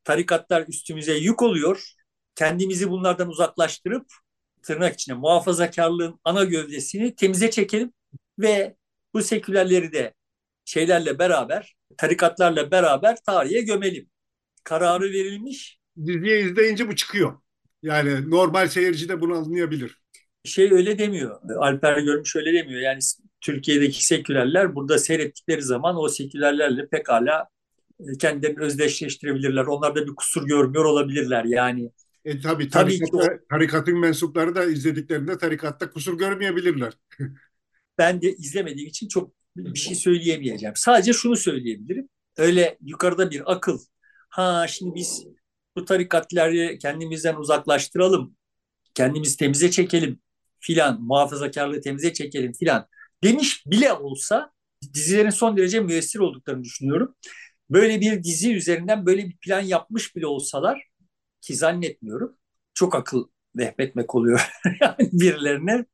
tarikatlar üstümüze yük oluyor. Kendimizi bunlardan uzaklaştırıp tırnak içine muhafazakarlığın ana gövdesini temize çekelim ve bu sekülerleri de şeylerle beraber, tarikatlarla beraber tarihe gömelim. Kararı verilmiş. Diziye izleyince bu çıkıyor. Yani normal seyirci de bunu anlayabilir. Şey öyle demiyor. Alper Görmüş öyle demiyor. Yani Türkiye'deki sekülerler burada seyrettikleri zaman o sekülerlerle pekala e, kendilerini özdeşleştirebilirler. Onlar da bir kusur görmüyor olabilirler yani. E tabii, tabii ki o, tarikatın mensupları da izlediklerinde tarikatta kusur görmeyebilirler. (laughs) ben de izlemediğim için çok bir şey söyleyemeyeceğim. Sadece şunu söyleyebilirim. Öyle yukarıda bir akıl. Ha şimdi biz bu tarikatları kendimizden uzaklaştıralım. Kendimizi temize çekelim filan. Muhafazakarlığı temize çekelim filan demiş bile olsa dizilerin son derece müessir olduklarını düşünüyorum. Böyle bir dizi üzerinden böyle bir plan yapmış bile olsalar ki zannetmiyorum. Çok akıl vehmetmek oluyor (laughs) birilerine.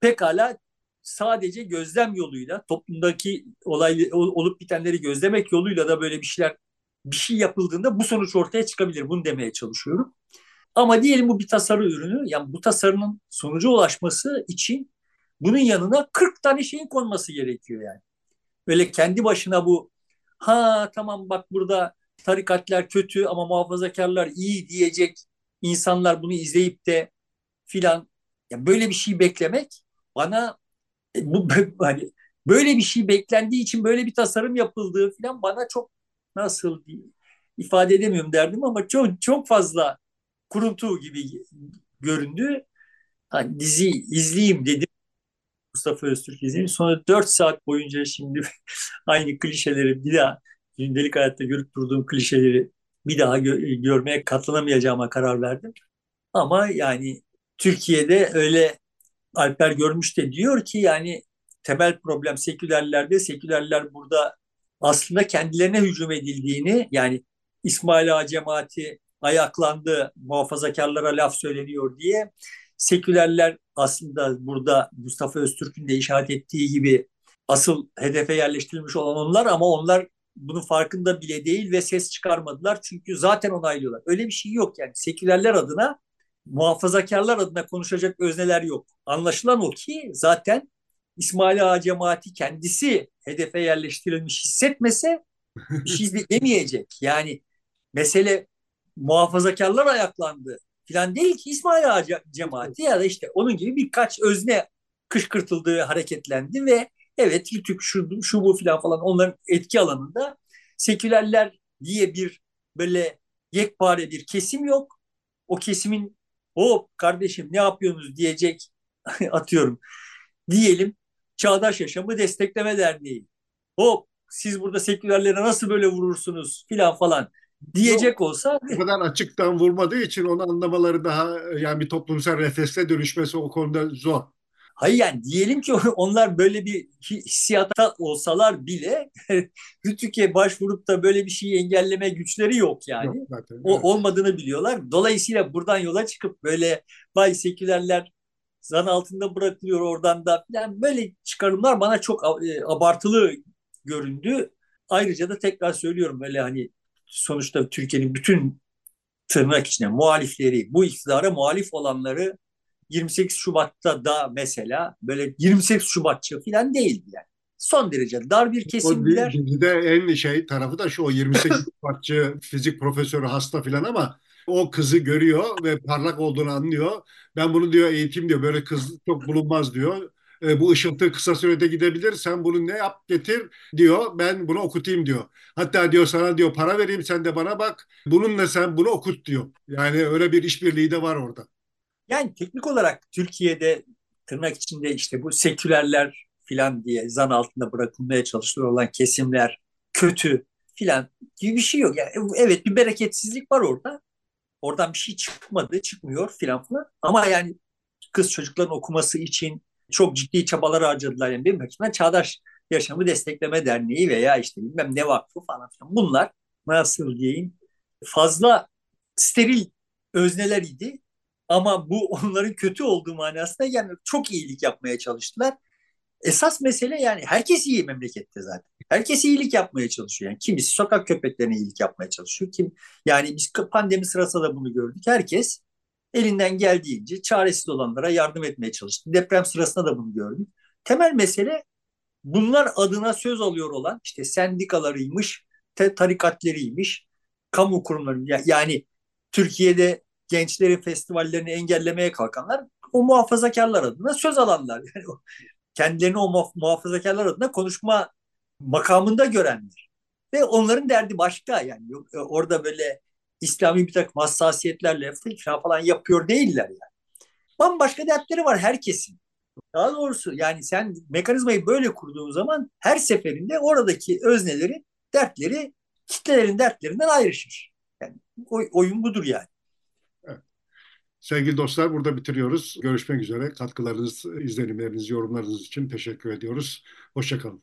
Pekala sadece gözlem yoluyla toplumdaki olay olup bitenleri gözlemek yoluyla da böyle bir şeyler bir şey yapıldığında bu sonuç ortaya çıkabilir. Bunu demeye çalışıyorum. Ama diyelim bu bir tasarı ürünü. Yani bu tasarının sonuca ulaşması için bunun yanına 40 tane şeyin konması gerekiyor yani. Böyle kendi başına bu ha tamam bak burada tarikatlar kötü ama muhafazakarlar iyi diyecek insanlar bunu izleyip de filan ya böyle bir şey beklemek bana e, bu (laughs) hani böyle bir şey beklendiği için böyle bir tasarım yapıldığı filan bana çok nasıl ifade edemiyorum derdim ama çok çok fazla kuruntu gibi göründü. Hani dizi izleyeyim dedim. Mustafa Öztürk izleyeyim. Sonra 4 saat boyunca şimdi (laughs) aynı klişeleri bir daha gündelik hayatta görüp durduğum klişeleri bir daha gö- görmeye katlanamayacağıma karar verdim. Ama yani Türkiye'de öyle Alper Görmüş de diyor ki yani temel problem sekülerlerde sekülerler burada aslında kendilerine hücum edildiğini yani İsmail Ağa cemaati ayaklandı muhafazakarlara laf söyleniyor diye sekülerler aslında burada Mustafa Öztürk'ün de işaret ettiği gibi asıl hedefe yerleştirilmiş olan onlar ama onlar bunun farkında bile değil ve ses çıkarmadılar. Çünkü zaten onaylıyorlar. Öyle bir şey yok yani. Sekülerler adına, muhafazakarlar adına konuşacak özneler yok. Anlaşılan o ki zaten İsmail Ağa cemaati kendisi hedefe yerleştirilmiş hissetmese bir şey demeyecek. Yani mesele muhafazakarlar ayaklandı falan değil ki İsmail Ağa cemaati ya da işte onun gibi birkaç özne kışkırtıldığı hareketlendi ve evet Rütük şu, şu bu falan falan onların etki alanında sekülerler diye bir böyle yekpare bir kesim yok. O kesimin o kardeşim ne yapıyorsunuz diyecek (laughs) atıyorum diyelim Çağdaş Yaşamı Destekleme Derneği. Hop siz burada sekülerlere nasıl böyle vurursunuz filan falan diyecek olsa bu kadar açıktan vurmadığı için onu anlamaları daha yani bir toplumsal reflekse dönüşmesi o konuda zor. Hayır yani diyelim ki (laughs) onlar böyle bir hissiyata olsalar bile (laughs) Rütük'e başvurup da böyle bir şeyi engelleme güçleri yok yani. Yok zaten, o evet. olmadığını biliyorlar. Dolayısıyla buradan yola çıkıp böyle bay sekülerler zan altında bırakılıyor oradan da yani böyle çıkarımlar bana çok e, abartılı göründü. Ayrıca da tekrar söylüyorum böyle hani sonuçta Türkiye'nin bütün tırnak içine muhalifleri, bu iktidara muhalif olanları 28 Şubat'ta da mesela böyle 28 Şubatçı falan değildi yani. Son derece dar bir kesimdiler. O dizide en şey tarafı da şu o 28 Şubatçı (laughs) fizik profesörü hasta falan ama o kızı görüyor ve parlak olduğunu anlıyor. Ben bunu diyor eğitim diyor böyle kız çok bulunmaz diyor. E, bu ışıltı kısa sürede gidebilir. Sen bunu ne yap getir diyor. Ben bunu okutayım diyor. Hatta diyor sana diyor para vereyim sen de bana bak. Bununla sen bunu okut diyor. Yani öyle bir işbirliği de var orada. Yani teknik olarak Türkiye'de tırnak içinde işte bu sekülerler filan diye zan altında bırakılmaya çalışılıyor olan kesimler kötü filan gibi bir şey yok. Yani evet bir bereketsizlik var orada. Oradan bir şey çıkmadı, çıkmıyor filan falan. Ama yani kız çocukların okuması için çok ciddi çabalar harcadılar. Yani benim açımdan Çağdaş Yaşamı Destekleme Derneği veya işte bilmem ne vakfı falan filan. Bunlar nasıl diyeyim fazla steril özneler idi. Ama bu onların kötü olduğu manasında yani çok iyilik yapmaya çalıştılar. Esas mesele yani herkes iyi memlekette zaten. Herkes iyilik yapmaya çalışıyor. Yani kimisi sokak köpeklerine iyilik yapmaya çalışıyor. Kim yani biz pandemi sırasında da bunu gördük. Herkes elinden geldiğince çaresiz olanlara yardım etmeye çalıştı. Deprem sırasında da bunu gördük. Temel mesele bunlar adına söz alıyor olan işte sendikalarıymış, tarikatleriymiş, kamu kurumları yani Türkiye'de gençlerin festivallerini engellemeye kalkanlar o muhafazakarlar adına söz alanlar. (laughs) Yani kendilerini o muhafazakarlar adına konuşma makamında görenler. Ve onların derdi başka yani. E, orada böyle İslami bir takım hassasiyetlerle falan yapıyor değiller yani. Bambaşka dertleri var herkesin. Daha doğrusu yani sen mekanizmayı böyle kurduğun zaman her seferinde oradaki özneleri, dertleri kitlelerin dertlerinden ayrışır. Yani oyun budur yani. Sevgili dostlar burada bitiriyoruz. Görüşmek üzere. Katkılarınız, izlenimleriniz, yorumlarınız için teşekkür ediyoruz. Hoşçakalın.